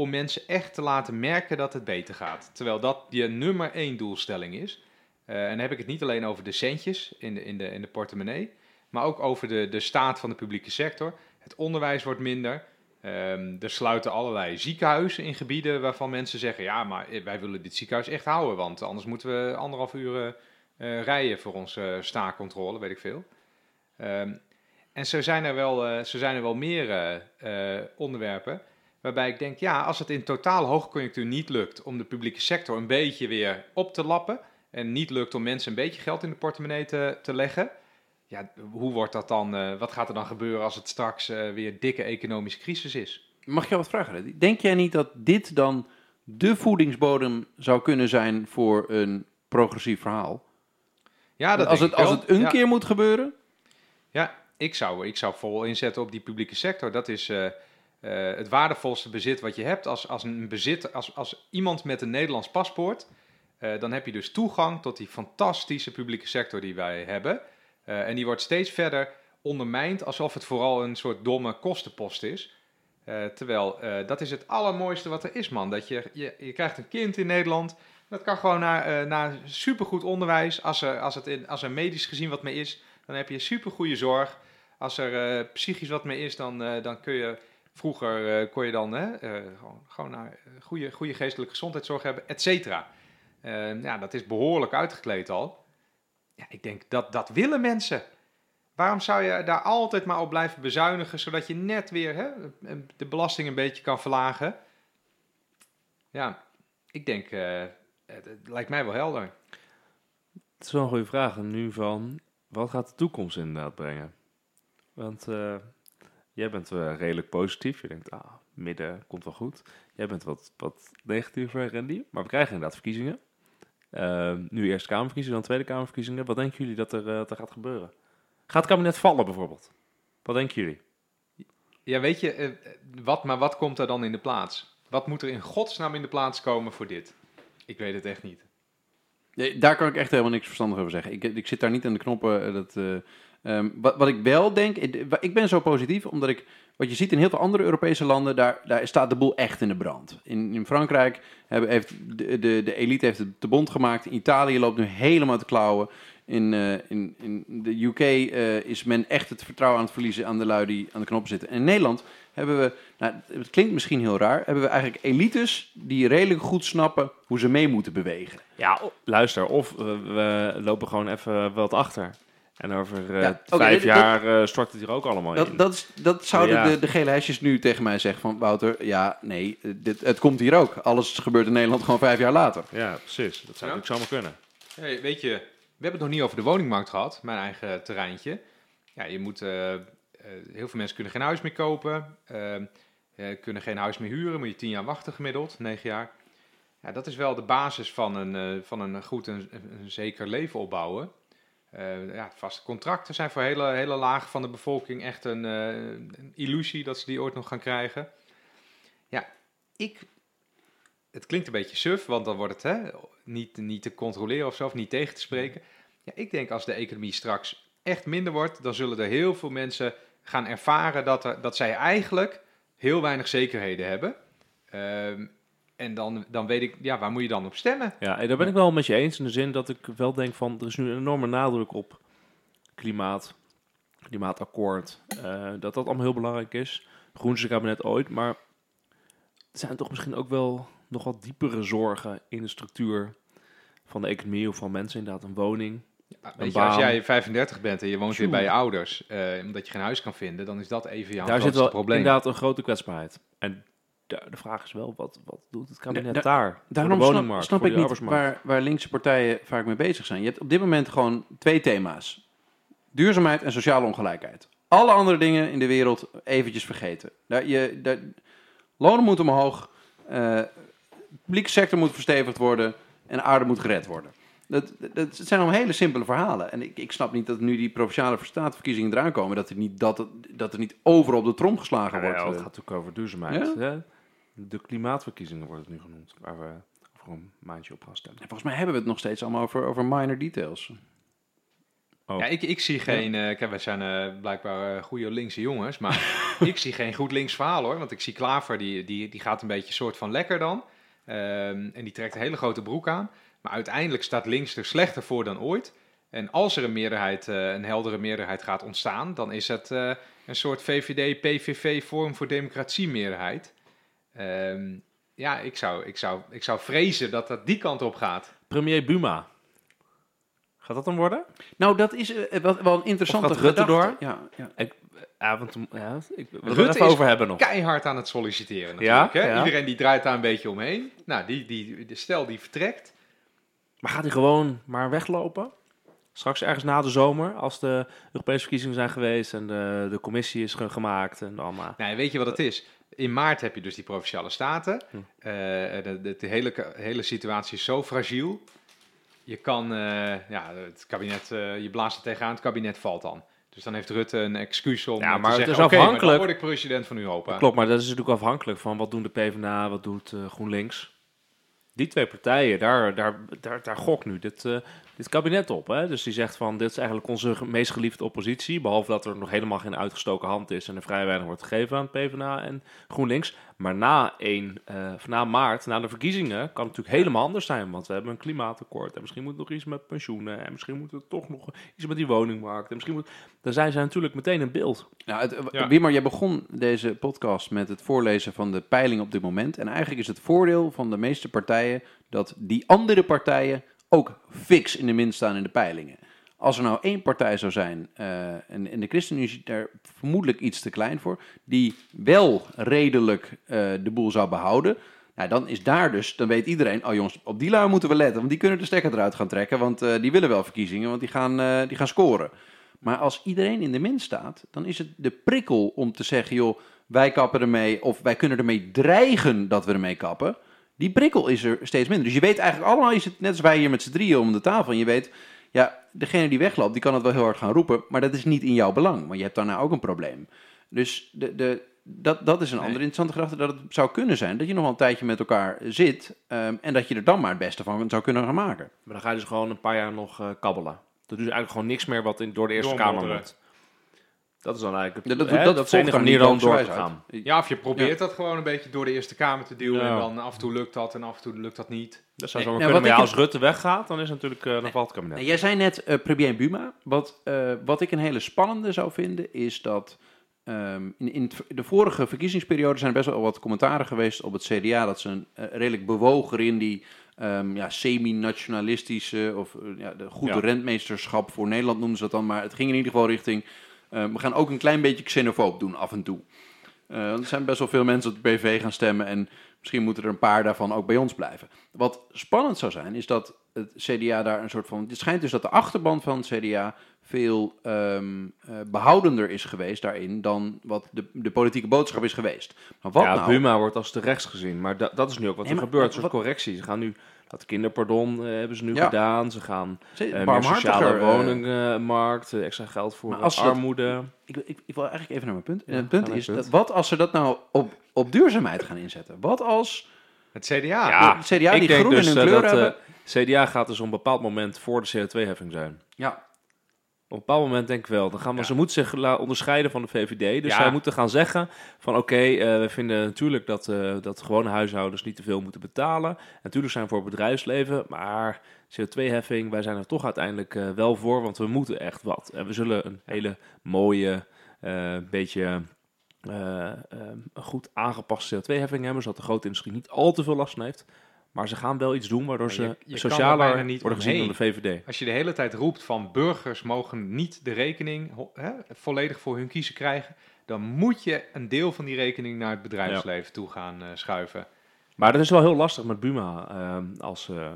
om mensen echt te laten merken dat het beter gaat. Terwijl dat je nummer één doelstelling is. Eh, en dan heb ik het niet alleen over de centjes in de, in de, in de portemonnee, maar ook over de, de staat van de publieke sector. Het onderwijs wordt minder. Ehm, er sluiten allerlei ziekenhuizen in gebieden waarvan mensen zeggen: ja, maar wij willen dit ziekenhuis echt houden, want anders moeten we anderhalf uur eh, rijden voor onze staakcontrole, weet ik veel. Ehm, en zo zijn er wel, eh, zo zijn er wel meer eh, eh, onderwerpen waarbij ik denk: ja, als het in totaal hoogconjunctuur niet lukt om de publieke sector een beetje weer op te lappen en niet lukt om mensen een beetje geld in de portemonnee te, te leggen. Ja, hoe wordt dat dan? eh, wat gaat er dan gebeuren als het straks eh, weer dikke economische crisis is? Mag ik jou wat vragen? Denk jij niet dat dit dan de voedingsbodem zou kunnen zijn voor een progressief verhaal? Ja, dat als het, als het een ja. keer moet gebeuren? Ja, ik zou, ik zou vol inzetten op die publieke sector. Dat is eh, eh, het waardevolste bezit wat je hebt. Als, als, een bezit, als, als iemand met een Nederlands paspoort, eh, dan heb je dus toegang tot die fantastische publieke sector die wij hebben. Eh, en die wordt steeds verder ondermijnt alsof het vooral een soort domme kostenpost is. Terwijl dat is het allermooiste wat er is, man. Dat je, je, je krijgt een kind in Nederland. Dat kan gewoon naar, naar supergoed onderwijs. Als er, als, het in, als er medisch gezien wat mee is, dan heb je supergoede zorg. Als er psychisch wat mee is, dan, dan kun je... Vroeger eh, kon je dan hè, eh, gewoon, gewoon naar eh, goede, goede geestelijke gezondheidszorg hebben, et cetera. Ja, dat is behoorlijk uitgekleed al. Ja, ik denk dat dat willen mensen. Waarom zou je daar altijd maar op blijven bezuinigen, zodat je net weer hè, de belasting een beetje kan verlagen? Ja, ik denk, het, lijkt mij wel helder. Het is wel een goede vraag. Nu van, wat gaat de toekomst inderdaad brengen? Want jij bent eh, redelijk positief. Je denkt, ah, midden komt wel goed. Jij bent wat, wat negatiever, Randy. Maar we krijgen inderdaad verkiezingen. Eh, nu Eerste Kamerverkiezingen, dan Tweede Kamerverkiezingen. Wat denken jullie dat er, eh, dat er gaat gebeuren? Gaat het kabinet vallen bijvoorbeeld? Wat denken jullie? Ja, weet je, eh, wat, maar wat komt er dan in de plaats? Wat moet er in godsnaam in de plaats komen voor dit? Ik weet het echt niet. Nee, daar kan ik echt helemaal niks verstandig over zeggen. Ik, ik zit daar niet aan de knoppen. eh, Dat, eh, ehm, wat, wat ik wel denk, ik, ben zo positief omdat ik, wat je ziet in heel veel andere Europese landen, daar, daar staat de boel echt in de brand. In, in Frankrijk hebben, heeft de, de, elite heeft het te bond gemaakt. In Italië loopt nu helemaal te klauwen. In, eh, in, in de UK eh, is men echt het vertrouwen aan het verliezen aan de lui die aan de knoppen zitten. En in Nederland hebben we, nou, het klinkt misschien heel raar, hebben we eigenlijk elites die redelijk goed snappen hoe ze mee moeten bewegen. Ja, luister, of eh, we lopen gewoon even wat achter. En over eh, Ja, vijf jaar eh, stort het hier ook allemaal in. Dat, dat, is, dat zouden Ja. de, de gele hesjes nu tegen mij zeggen van Wouter, ja, nee, dit, het komt hier ook. Alles gebeurt in Nederland gewoon vijf jaar later. Ja, precies. Dat zou Ja. ook zomaar kunnen. Hey, weet je, we hebben het nog niet over de woningmarkt gehad, mijn eigen terreintje. Ja, je moet, eh, heel veel mensen kunnen geen huis meer kopen, kunnen geen huis meer huren, moet je tien jaar wachten gemiddeld, negen jaar. Ja, dat is wel de basis van een, eh, van een goed en een zeker leven opbouwen. Eh, ja, vaste contracten zijn voor hele, hele laag van de bevolking echt een, eh, een illusie dat ze die ooit nog gaan krijgen. Ja, ik het klinkt een beetje suf, want dan wordt het hè, niet, niet te controleren of zo, niet tegen te spreken. Ja, ik denk als de economie straks echt minder wordt, dan zullen er heel veel mensen gaan ervaren dat, er, dat zij eigenlijk heel weinig zekerheden hebben. Ehm, en dan, dan weet ik, ja, waar moet je dan op stemmen? Ja, en daar ben ik wel met je eens in de zin dat ik wel denk van er is nu een enorme nadruk op klimaat, klimaatakkoord, eh, dat dat allemaal heel belangrijk is. Groenste kabinet ooit, maar er zijn toch misschien ook wel nog wat diepere zorgen in de structuur van de economie of van mensen inderdaad een woning. Ja, weet je, baan. als jij 35 bent en je woont weer bij je ouders, eh, omdat je geen huis kan vinden, dan is dat even jouw Daar zit grootste wel probleem. inderdaad een grote kwetsbaarheid. En de, de vraag is wel, wat, wat doet het kabinet Da- daar? Voor Daarom de snap, woningmarkt, snap voor ik niet waar, waar linkse partijen vaak mee bezig zijn. Je hebt op dit moment gewoon twee thema's. Duurzaamheid en sociale ongelijkheid. Alle andere dingen in de wereld eventjes vergeten. Daar, je, daar, lonen moeten omhoog, eh, de publieke sector moet verstevigd worden en aarde moet gered worden. Dat, dat, dat zijn allemaal hele simpele verhalen. En ik, ik snap niet dat nu die provinciale statenverkiezingen eraan komen, dat er niet, dat, dat er niet overal op de trom geslagen Ja, wordt. het eh. gaat natuurlijk over duurzaamheid. Hè? De klimaatverkiezingen wordt het nu genoemd, waar we over een maandje op gaan stemmen. En volgens mij hebben we het nog steeds allemaal over, over minor details. Oh. Ja, ik, ik zie geen. eh kijk, wij zijn eh, blijkbaar eh, goede linkse jongens. Maar ik zie geen goed links verhaal hoor. Want ik zie Klaver, die, die, die gaat een beetje soort van lekker dan. Ehm, en die trekt een hele grote broek aan. Maar uiteindelijk staat links er slechter voor dan ooit. En als er een meerderheid, eh, een heldere meerderheid gaat ontstaan, dan is het eh, een soort VVD-PVV vorm voor democratie Ehm, ja, ik zou, ik, zou, ik zou vrezen dat dat die kant op gaat. Premier Buma. Gaat dat dan worden? Nou, dat is eh, wel, wel een interessante Of gaat Rutte gedachte. door? Ja, ja. Ja, want ja, ik wil Rutte er even is over hebben nog. keihard aan het solliciteren Ja, natuurlijk. hè? ja. Iedereen die draait daar een beetje omheen. Nou, die, die, de stel die vertrekt. Maar gaat hij gewoon maar weglopen? Straks ergens na de zomer, als de Europese verkiezingen zijn geweest en de, de commissie is ge- gemaakt en allemaal. Nou, weet je wat het is? In maart heb je dus die provinciale staten. Hm. Eh, de, de, de hele, hele situatie is zo fragiel. Je kan, eh, ja, het kabinet, eh, je blaast er tegenaan, het kabinet valt dan. Dus dan heeft Rutte een excuus om Ja, maar te het zeggen, is oké, maar dan word ik president van Europa. Klopt, maar dat is natuurlijk afhankelijk van wat doen de PvdA, wat doet GroenLinks. Die twee partijen, daar, daar, daar, nu dit, eh, dit kabinet op. Hè? Dus die zegt van, dit is eigenlijk onze meest geliefde oppositie. Behalve dat er nog helemaal geen uitgestoken hand is en er vrij weinig wordt gegeven aan PvdA en GroenLinks. Maar na, 1, eh, of na maart, na de verkiezingen, kan het natuurlijk helemaal anders zijn. Want we hebben een klimaatakkoord en misschien moet nog iets met pensioenen. En misschien moet er toch nog iets met die woningmarkt. En misschien moet... Dan zijn ze natuurlijk meteen in beeld. Nou, het, Ja. Wimmer, jij begon deze podcast met het voorlezen van de peiling op dit moment. En eigenlijk is het voordeel van de meeste partijen dat die andere partijen ook fix in de min staan in de peilingen. Als er nou één partij zou zijn, eh, en, de ChristenUnie is daar vermoedelijk iets te klein voor, die wel redelijk eh, de boel zou behouden, nou, dan is daar dus, dan weet iedereen, oh jongens, op die lui moeten we letten, want die kunnen de stekker eruit gaan trekken, want eh, die willen wel verkiezingen, want die gaan, die gaan scoren. Maar als iedereen in de min staat, dan is het de prikkel om te zeggen, joh, wij kappen ermee, of wij kunnen ermee dreigen dat we ermee kappen. Die prikkel is er steeds minder. Dus je weet eigenlijk allemaal, je zit net als wij hier met z'n drieën om de tafel, en je weet, ja, degene die wegloopt, die kan het wel heel hard gaan roepen, maar dat is niet in jouw belang, want je hebt daarna ook een probleem. Dus de, de, dat, dat is een andere interessante gedachte, dat het zou kunnen zijn dat je nog wel een tijdje met elkaar zit ehm, en dat je er dan maar het beste van zou kunnen gaan maken. Maar dan ga je dus gewoon een paar jaar nog eh, kabbelen. Dat doet eigenlijk gewoon niks meer wat in, door de Eerste Kamer moet. Dat is dan eigenlijk Ja, het, dat, hè, dat, dat is de enige manier door te gaan. Ja, of je probeert dat gewoon een beetje door de Eerste Kamer te duwen Ja. en dan af en toe lukt dat en af en toe lukt dat niet. Dat zou Nee, zo nou, kunnen. Maar ja, als Rutte weggaat, dan is het natuurlijk uh, dan valt het kabinet. Jij zei net eh premier Buma. Wat, eh, wat ik een hele spannende zou vinden, is dat ehm, in, in het- de vorige verkiezingsperiode zijn er best wel wat commentaren geweest op het CDA. Dat ze een eh, redelijk bewogen in die ehm, ja, semi-nationalistische of eh, ja, de goede Ja. rentmeesterschap voor Nederland noemden ze dat dan. Maar het ging in ieder geval richting, eh, we gaan ook een klein beetje xenofoob doen af en toe. Eh, er zijn best wel veel mensen op de PV gaan stemmen en misschien moeten er een paar daarvan ook bij ons blijven. Wat spannend zou zijn, is dat het CDA daar een soort van... Het schijnt dus dat de achterban van het CDA veel ehm, eh, behoudender is geweest daarin dan wat de, de politieke boodschap is geweest. Maar wat ja, nou... Buma wordt als te rechts gezien. Maar da- dat is nu ook wat Nee, er maar- gebeurt. Een soort wat- correctie. Ze gaan nu... Dat kinderpardon eh, hebben ze nu Ja. gedaan. Ze gaan Ze- eh, meer sociale eh, woningmarkt, extra geld voor Maar als dat- armoede. Ik, ik, ik wil eigenlijk even naar mijn punt. En Ja, het punt is, het punt. dat, wat als ze dat nou op, op duurzaamheid gaan inzetten? Wat als Het CDA. Ja, het CDA die groen dus in hun kleur dat hebben... CDA gaat dus op een bepaald moment voor de CO2-heffing zijn. ja, Op een bepaald moment denk ik wel. Dan gaan we, Ja. Ze moeten zich onderscheiden van de VVD. Dus Ja. zij moeten gaan zeggen van oké, eh, we vinden natuurlijk dat, eh, dat gewone huishoudens niet te veel moeten betalen. Natuurlijk zijn we voor het bedrijfsleven, maar CO2-heffing, wij zijn er toch uiteindelijk eh, wel voor, want we moeten echt wat. En we zullen een hele mooie, beetje goed aangepaste CO2-heffing hebben, zodat de grote industrie niet al te veel last van heeft. Maar ze gaan wel iets doen waardoor ze je- je er socialer niet worden gezien door de omheen. VVD. Als je de hele tijd roept van burgers mogen niet de rekening volledig voor hun kiezen krijgen, dan moet je een deel van die rekening naar het bedrijfsleven toe gaan eh, schuiven. Maar dat is wel heel lastig met Buma ehm, als, eh,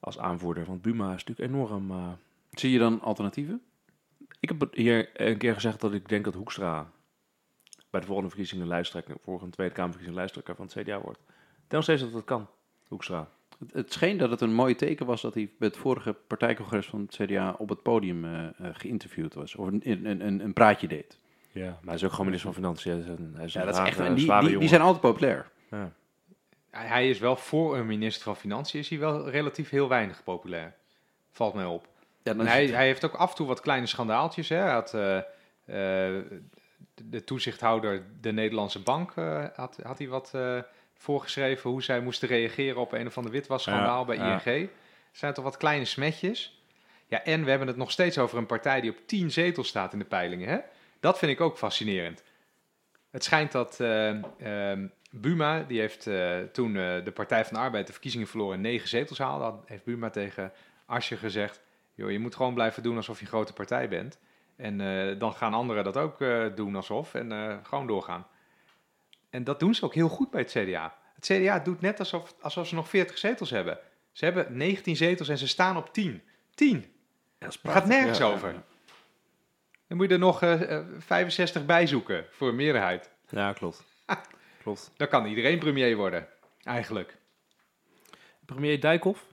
als aanvoerder. Want Buma is natuurlijk enorm... eh, zie je dan alternatieven? Ik heb hier een keer gezegd dat ik denk dat Hoekstra bij de volgende verkiezingen lijsttrekker, volgende Tweede Kamerverkiezingen lijsttrekker van het CDA wordt. Tel steeds dat dat kan, Hoekstra. Het, het scheen dat het een mooi teken was dat hij bij het vorige partijcongres van het CDA op het podium eh, eh, geïnterviewd was. Of een, een, een, een praatje deed. Ja, maar hij is ook gewoon minister van Financiën. Hij is een, hij is Ja, een dat is echt, en die, zware die, zijn altijd populair. Ja. Hij is wel voor een minister van Financiën, is hij wel relatief heel weinig populair. Valt mij op. Ja, En hij, het- hij heeft ook af en toe wat kleine schandaaltjes. Hè. Hij had, eh, eh, de toezichthouder de Nederlandse bank eh, had, had hij wat eh, voorgeschreven hoe zij moesten reageren op een of ander witwasschandaal bij. ING. Er zijn toch wat kleine smetjes. Ja, en we hebben het nog steeds over een partij die op 10 zetels staat in de peilingen. Hè? Dat vind ik ook fascinerend. Het schijnt dat eh, ehm, Buma, die heeft eh, toen eh, de Partij van de Arbeid de verkiezingen verloren en negen zetels haalde, had, heeft Buma tegen Asje gezegd, joh, je moet gewoon blijven doen alsof je een grote partij bent. En dan gaan anderen dat ook doen alsof en gewoon doorgaan. En dat doen ze ook heel goed bij het CDA. Het CDA doet net alsof, alsof ze nog 40 zetels hebben. Ze hebben 19 zetels en ze staan op 10. 10. Het gaat nergens Ja, over. ja. Dan moet je er nog eh, eh, 65 bij zoeken voor een meerderheid. ja, klopt. klopt. Dan kan iedereen premier worden, eigenlijk. Premier Dijkhoff?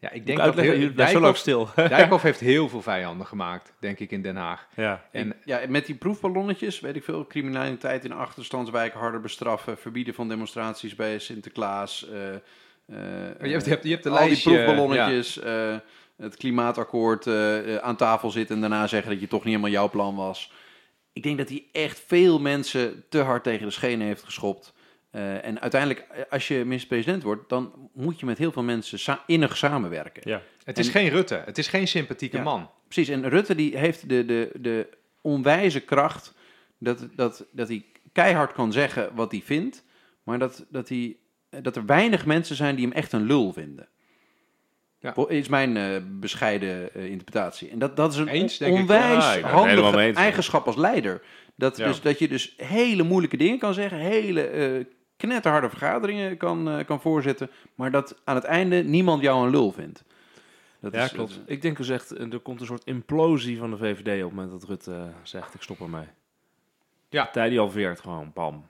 Ja, ik Denk dat heel, je blijft zo lang Dijkhoff, stil. Dijkhoff heeft heel veel vijanden gemaakt, denk ik, in Den Haag. ja. En ja, met die proefballonnetjes, weet ik veel, criminaliteit in achterstandswijken harder bestraffen, verbieden van demonstraties bij Sinterklaas. eh, eh, je hebt, je hebt, je hebt de al die proefballonnetjes, eh, het klimaatakkoord eh, eh, aan tafel zitten en daarna zeggen dat je toch niet helemaal jouw plan was. Ik denk dat hij echt veel mensen te hard tegen de schenen heeft geschopt. Eh, en uiteindelijk, eh, als je minister-president wordt, dan moet je met heel veel mensen sa- innig samenwerken. ja. Het is En- geen Rutte, het is geen sympathieke Ja. man. Precies, en Rutte die heeft de, de, de onwijze kracht dat, dat, dat hij keihard kan zeggen wat hij vindt, maar dat, dat, hij, dat er weinig mensen zijn die hem echt een lul vinden. Ja. Is mijn eh, bescheiden eh, interpretatie. En dat, dat is een Eens, onwijs Ja, handige eens. eigenschap als leider. Dat, Ja. dus, dat je dus hele moeilijke dingen kan zeggen, hele eh, knetterharde vergaderingen kan, eh, kan voorzitten, maar dat aan het einde niemand jou een lul vindt. Dat ja, is- klopt. dat Ik denk dus echt, eh, er komt een soort implosie van de VVD op het moment dat Rutte eh, zegt, ik stop ermee. Ja. Partij die halveert gewoon, bam.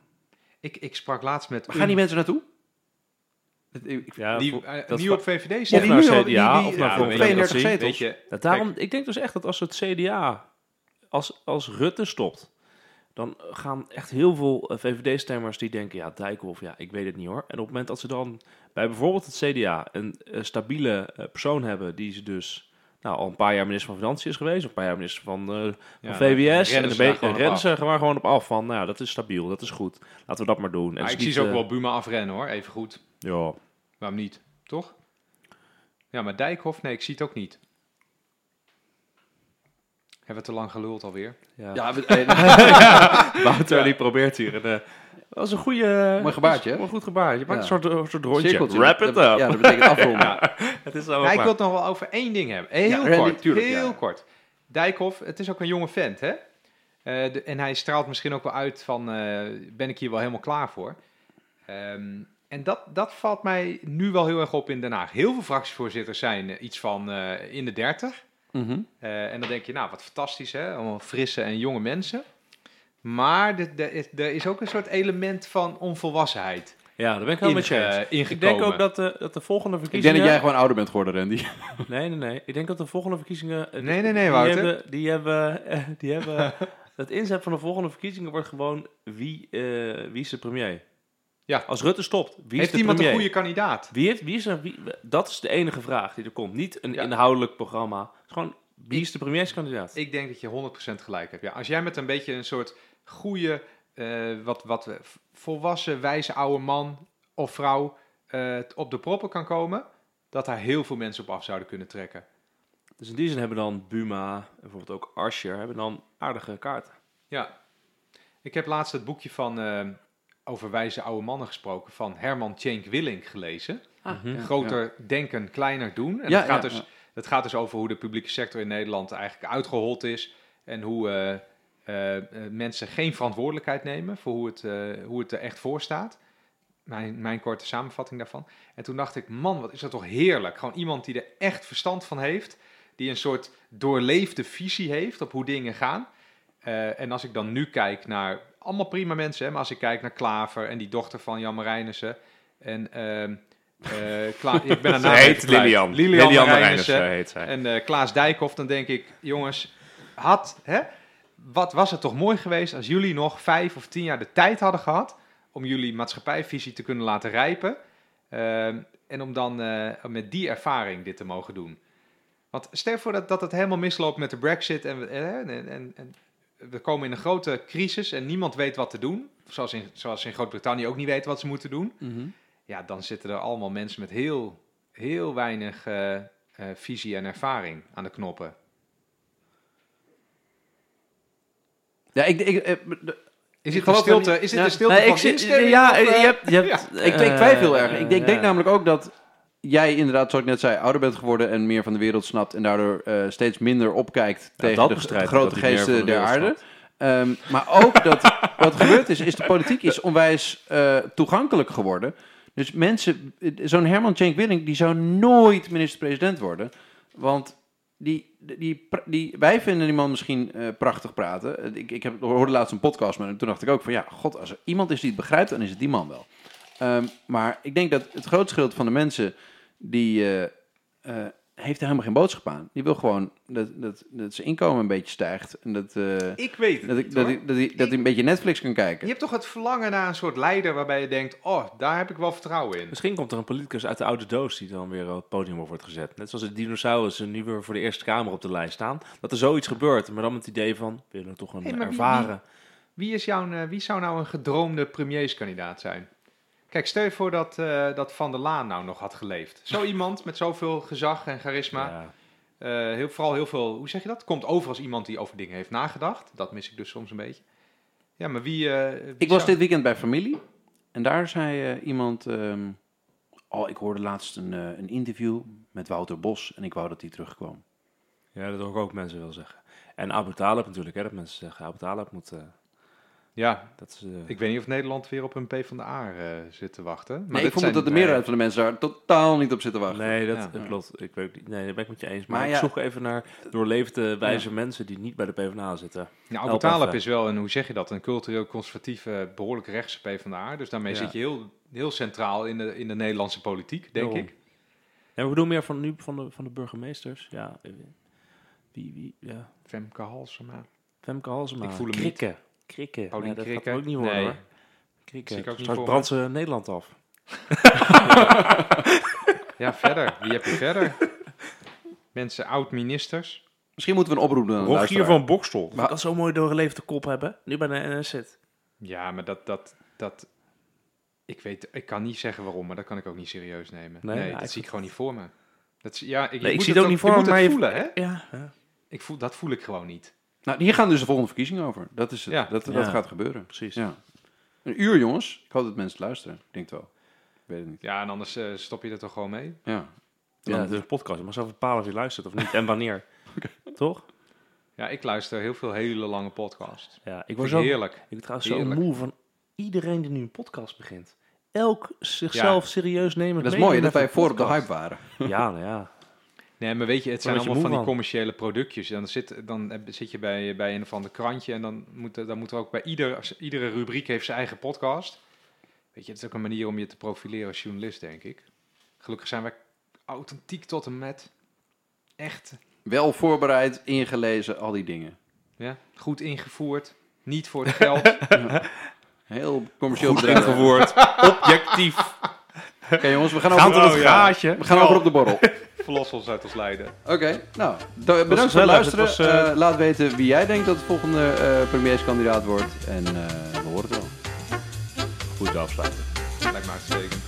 Ik, ik sprak laatst met... Waar gaan die mensen naartoe? Dat- ik- Ja, die eh, dat nieuw op VVD Of stemmen. naar nu al- CDA, die- die- of naar ja, Volk weet en je, Democratie. 32 zetels. Weet je, Ja, daarom, ik denk dus echt dat als het CDA, als, als Rutte stopt, dan gaan echt heel veel eh, VVD-stemmers die denken, ja, Dijkhoff, ja, ik weet het niet hoor. En op het moment dat ze dan bij bijvoorbeeld het CDA een eh, stabiele eh, persoon hebben, die ze dus nou, al een paar jaar minister van Financiën is geweest, of een paar jaar minister van, Ja, van VWS, en op rennen af. ze er gewoon, gewoon op af van, nou, ja, dat is stabiel, dat is goed, laten we dat maar doen. En Maar het ik zie ze ook wel Buma afrennen hoor, even goed. Ja, Waarom niet? Toch? Ja, maar Dijkhoff, nee, ik zie het ook niet. Hebben we te lang geluld alweer? ja. Ja, we- eh, Wouter die probeert hier een... eh, dat is een goede... Mooi gebaartje, hè? Een goed gebaar. Je maakt Ja. een soort, een soort rondje. cirkeltje. Wrap it up. Dat- Ja, dat betekent afronden. het is ik wil het nog wel over één ding hebben. Heel Randy, kort, tuurlijk, heel ja. kort. Dijkhoff, het is ook een jonge vent, hè? Eh, de- en hij straalt misschien ook wel uit van, eh, ben ik hier wel helemaal klaar voor? Ehm, en dat, dat valt mij nu wel heel erg op in Den Haag. Heel veel fractievoorzitters zijn eh, iets van eh, in de dertig. Mhm. Eh, en dan denk je, nou, wat fantastisch, hè? Allemaal frisse en jonge mensen. Maar er is ook een soort element van onvolwassenheid Ja, daar ben ik helemaal met je eens. Ik ingekomen. denk ook dat de, dat de volgende Ik verkiezingen... denk dat jij gewoon ouder bent geworden, Randy. Nee, nee, nee. Ik denk dat de volgende verkiezingen... eh, Nee, nee, nee, die Wouter. Hebben, die hebben... eh, die hebben het inzet van de volgende verkiezingen wordt gewoon... Wie, eh, wie is de premier? Ja. Als Rutte stopt, wie Heeft is de iemand premier? een goede kandidaat? Wie heeft, wie is er, wie, dat is de enige vraag die er komt. Niet een Ja. inhoudelijk programma. Gewoon, wie Ik- is de premierskandidaat? Ik denk dat je 100% gelijk hebt. Ja, als jij met een beetje een soort goede, eh, wat, wat volwassen, wijze oude man of vrouw eh, op de proppen kan komen, dat daar heel veel mensen op af zouden kunnen trekken. Dus in die zin hebben dan Buma en bijvoorbeeld ook Asscher hebben dan aardige kaarten. Ja. Ik heb laatst het boekje van eh, over wijze oude mannen gesproken van Herman Tjenk Willink gelezen. Mhm. Groter denken, kleiner doen. En Ja, het, gaat ja, dus, ja. het gaat dus over hoe de publieke sector in Nederland eigenlijk uitgehold is. En hoe eh, eh, eh, mensen geen verantwoordelijkheid nemen voor hoe het, eh, hoe het er echt voor staat. Mijn, mijn korte samenvatting daarvan. En toen dacht ik, man, wat is dat toch heerlijk. Gewoon iemand die er echt verstand van heeft. Die een soort doorleefde visie heeft op hoe dingen gaan. Eh, en als ik dan nu kijk naar, allemaal prima mensen, hè, maar als ik kijk naar Klaver en die dochter van Jan Marijnissen. En ehm eh, Kla- ik ben haar naam heet. Lilian. Lilian, Lilian Marijnissen. Marijnissen heet zij. En eh, Klaas Dijkhoff, dan denk ik, jongens, had, hè, wat was het toch mooi geweest als jullie nog vijf of tien jaar de tijd hadden gehad om jullie maatschappijvisie te kunnen laten rijpen. ehm, en om dan eh, met die ervaring dit te mogen doen. Want stel voor dat, dat het helemaal misloopt met de brexit en, en, en, en we komen in een grote crisis en niemand weet wat te doen. Zoals in, zoals in Groot-Brittannië ook niet weten wat ze moeten doen. Mhm. Ja, dan zitten er allemaal mensen met heel, heel weinig eh, eh, visie en ervaring aan de knoppen. Ja, ik, ik, eh, de- Is Ik dit geloof stilte, is dit een stilte van ik zit, instemming? ja, je hebt, je hebt, ik, ik twijfel erg. Ik, denk, ik denk ja. namelijk ook dat jij inderdaad, zoals ik net zei, ouder bent geworden en meer van de wereld snapt en daardoor eh, steeds minder opkijkt tegen de, grote geesten de der aarde. Ehm, maar ook dat wat gebeurd is, is de politiek is onwijs eh, toegankelijk geworden. Dus mensen, zo'n Herman Cenk Willink, die zou nooit minister-president worden. Want die, die, die, wij vinden die man misschien eh, prachtig praten. Ik, ik heb, hoorde laatst een podcast hem. Toen dacht ik ook van ja, god, als er iemand is die het begrijpt, dan is het die man wel. Ehm, maar ik denk dat het grootste gedeelte van de mensen die, eh, eh, heeft er helemaal geen boodschap aan. Die wil gewoon dat, dat, dat zijn inkomen een beetje stijgt. En dat, eh, Ik weet het dat, ik, dat, dat, hij, dat hij een beetje Netflix kan kijken. Je hebt toch het verlangen naar een soort leider waarbij je denkt, oh, daar heb ik wel vertrouwen in. Misschien komt er een politicus uit de oude doos die dan weer op het podium op wordt gezet. Net zoals de dinosaurussen nu weer voor de Eerste Kamer op de lijst staan. Dat er zoiets gebeurt, maar dan met het idee van, we willen toch een Hey, maar wie- ervaren... Wie, is jouw, eh, wie zou nou een gedroomde premierskandidaat zijn? Kijk, stel je voor dat, eh, dat Van der Laan nou nog had geleefd. Zo iemand met zoveel gezag en charisma. Ja. Eh, heel, vooral heel veel, hoe zeg je dat? Komt over als iemand die over dingen heeft nagedacht. Dat mis ik dus soms een beetje. Ja, maar wie... eh, wie Ik was dit weekend bij familie. En daar zei eh, iemand... ehm, oh, ik hoorde laatst een, eh, een interview met Wouter Bos. En ik wou dat hij terugkwam. ja, dat hoor ik ook mensen wel zeggen. En Abu Talib natuurlijk, hè, dat mensen zeggen, Abu Talib moet... eh, Ja, dat is, eh, ik weet niet of Nederland weer op een P van de A eh, zit te wachten. Maar ik vond zijn- dat de meerderheid van de mensen daar totaal niet op zitten wachten. Nee, dat Ja. klopt. Ik weet, niet- nee, daar ben ik met je eens. Maar, Maar ik ja. zoek even naar doorleefde, wijze mensen die niet bij de PvdA zitten. Ja, Abu Talib is wel een, hoe zeg je dat, een cultureel conservatieve, behoorlijk rechtse PvdA. Dus daarmee Ja. zit je heel, heel centraal in de, in de Nederlandse politiek, denk Daarom. ik. Ja, we bedoel meer van nu van de, van de burgemeesters. Ja, eh, wie, wie, ja. Femke Halsema. Femke Halsema. Ik voel hem Krikken. Krikken. Paulien Nee, dat gaat ook niet worden Nee. hoor. Krikken. Zie ik ook niet Straks voor brandt ze Nederland af. Ja, verder. Wie heb je verder? Mensen, oud-ministers. Misschien moeten we een oproep doen aan de Rogier van Bokstel. Maar- dat zo'n mooi doorgeleefde kop hebben. Nu bij de NS zit. Ja, maar dat, dat, dat... Ik weet, ik kan niet zeggen waarom, maar dat kan ik ook niet serieus nemen. Nee, Nee, ja, dat ik zie ik gewoon niet voor me. Dat, is- ja, ik, je Nee, ik moet zie het ook niet voor je me, moet maar het je- voelen, hè? Ja, ja. Ik voel, dat voel ik gewoon niet. Nou, hier gaan dus de volgende verkiezingen over. Dat is het. Ja. Dat, dat Ja. gaat gebeuren. precies. Ja. Een uur, jongens. Ik hoop dat mensen luisteren. Ik denk het wel. Ik weet het niet. Ja, en anders eh, stop je er toch gewoon mee? Ja. Ja, het is een podcast. Je mag zelf bepalen of je luistert of niet en wanneer. Toch? Ja, ik luister heel veel hele lange podcasts. Ja, ik word zo, heerlijk. ik word trouwens zo moe van iedereen die nu een podcast begint. Elk zichzelf serieus nemen. Dat is mooi dat wij voor op de hype waren. Ja, nou ja. Nee, maar weet je, het zijn je allemaal van die commerciële productjes. Dan zit, dan zit je bij, bij een of ander krantje en dan moet, er- dan moet er ook bij ieder, iedere rubriek heeft zijn eigen podcast. Weet je, het is ook een manier om je te profileren als journalist, denk ik. Gelukkig zijn wij authentiek tot en met. Echt. Wel voorbereid, ingelezen, al die dingen. Ja, goed ingevoerd. Niet voor het geld. Heel commercieel Goed bedrijf. ingevoerd. Objectief. Oké jongens, we gaan Gaan over, het ja. gaatje. we gaan over op de borrel. Verlos ons uit ons lijden. Oké, nou, da- bedankt voor het luisteren. Het was, eh, Eh, laat weten wie jij denkt dat de volgende eh premierskandidaat wordt. En eh, we horen het wel. Goed afsluiten. Lijkt me uitstekend.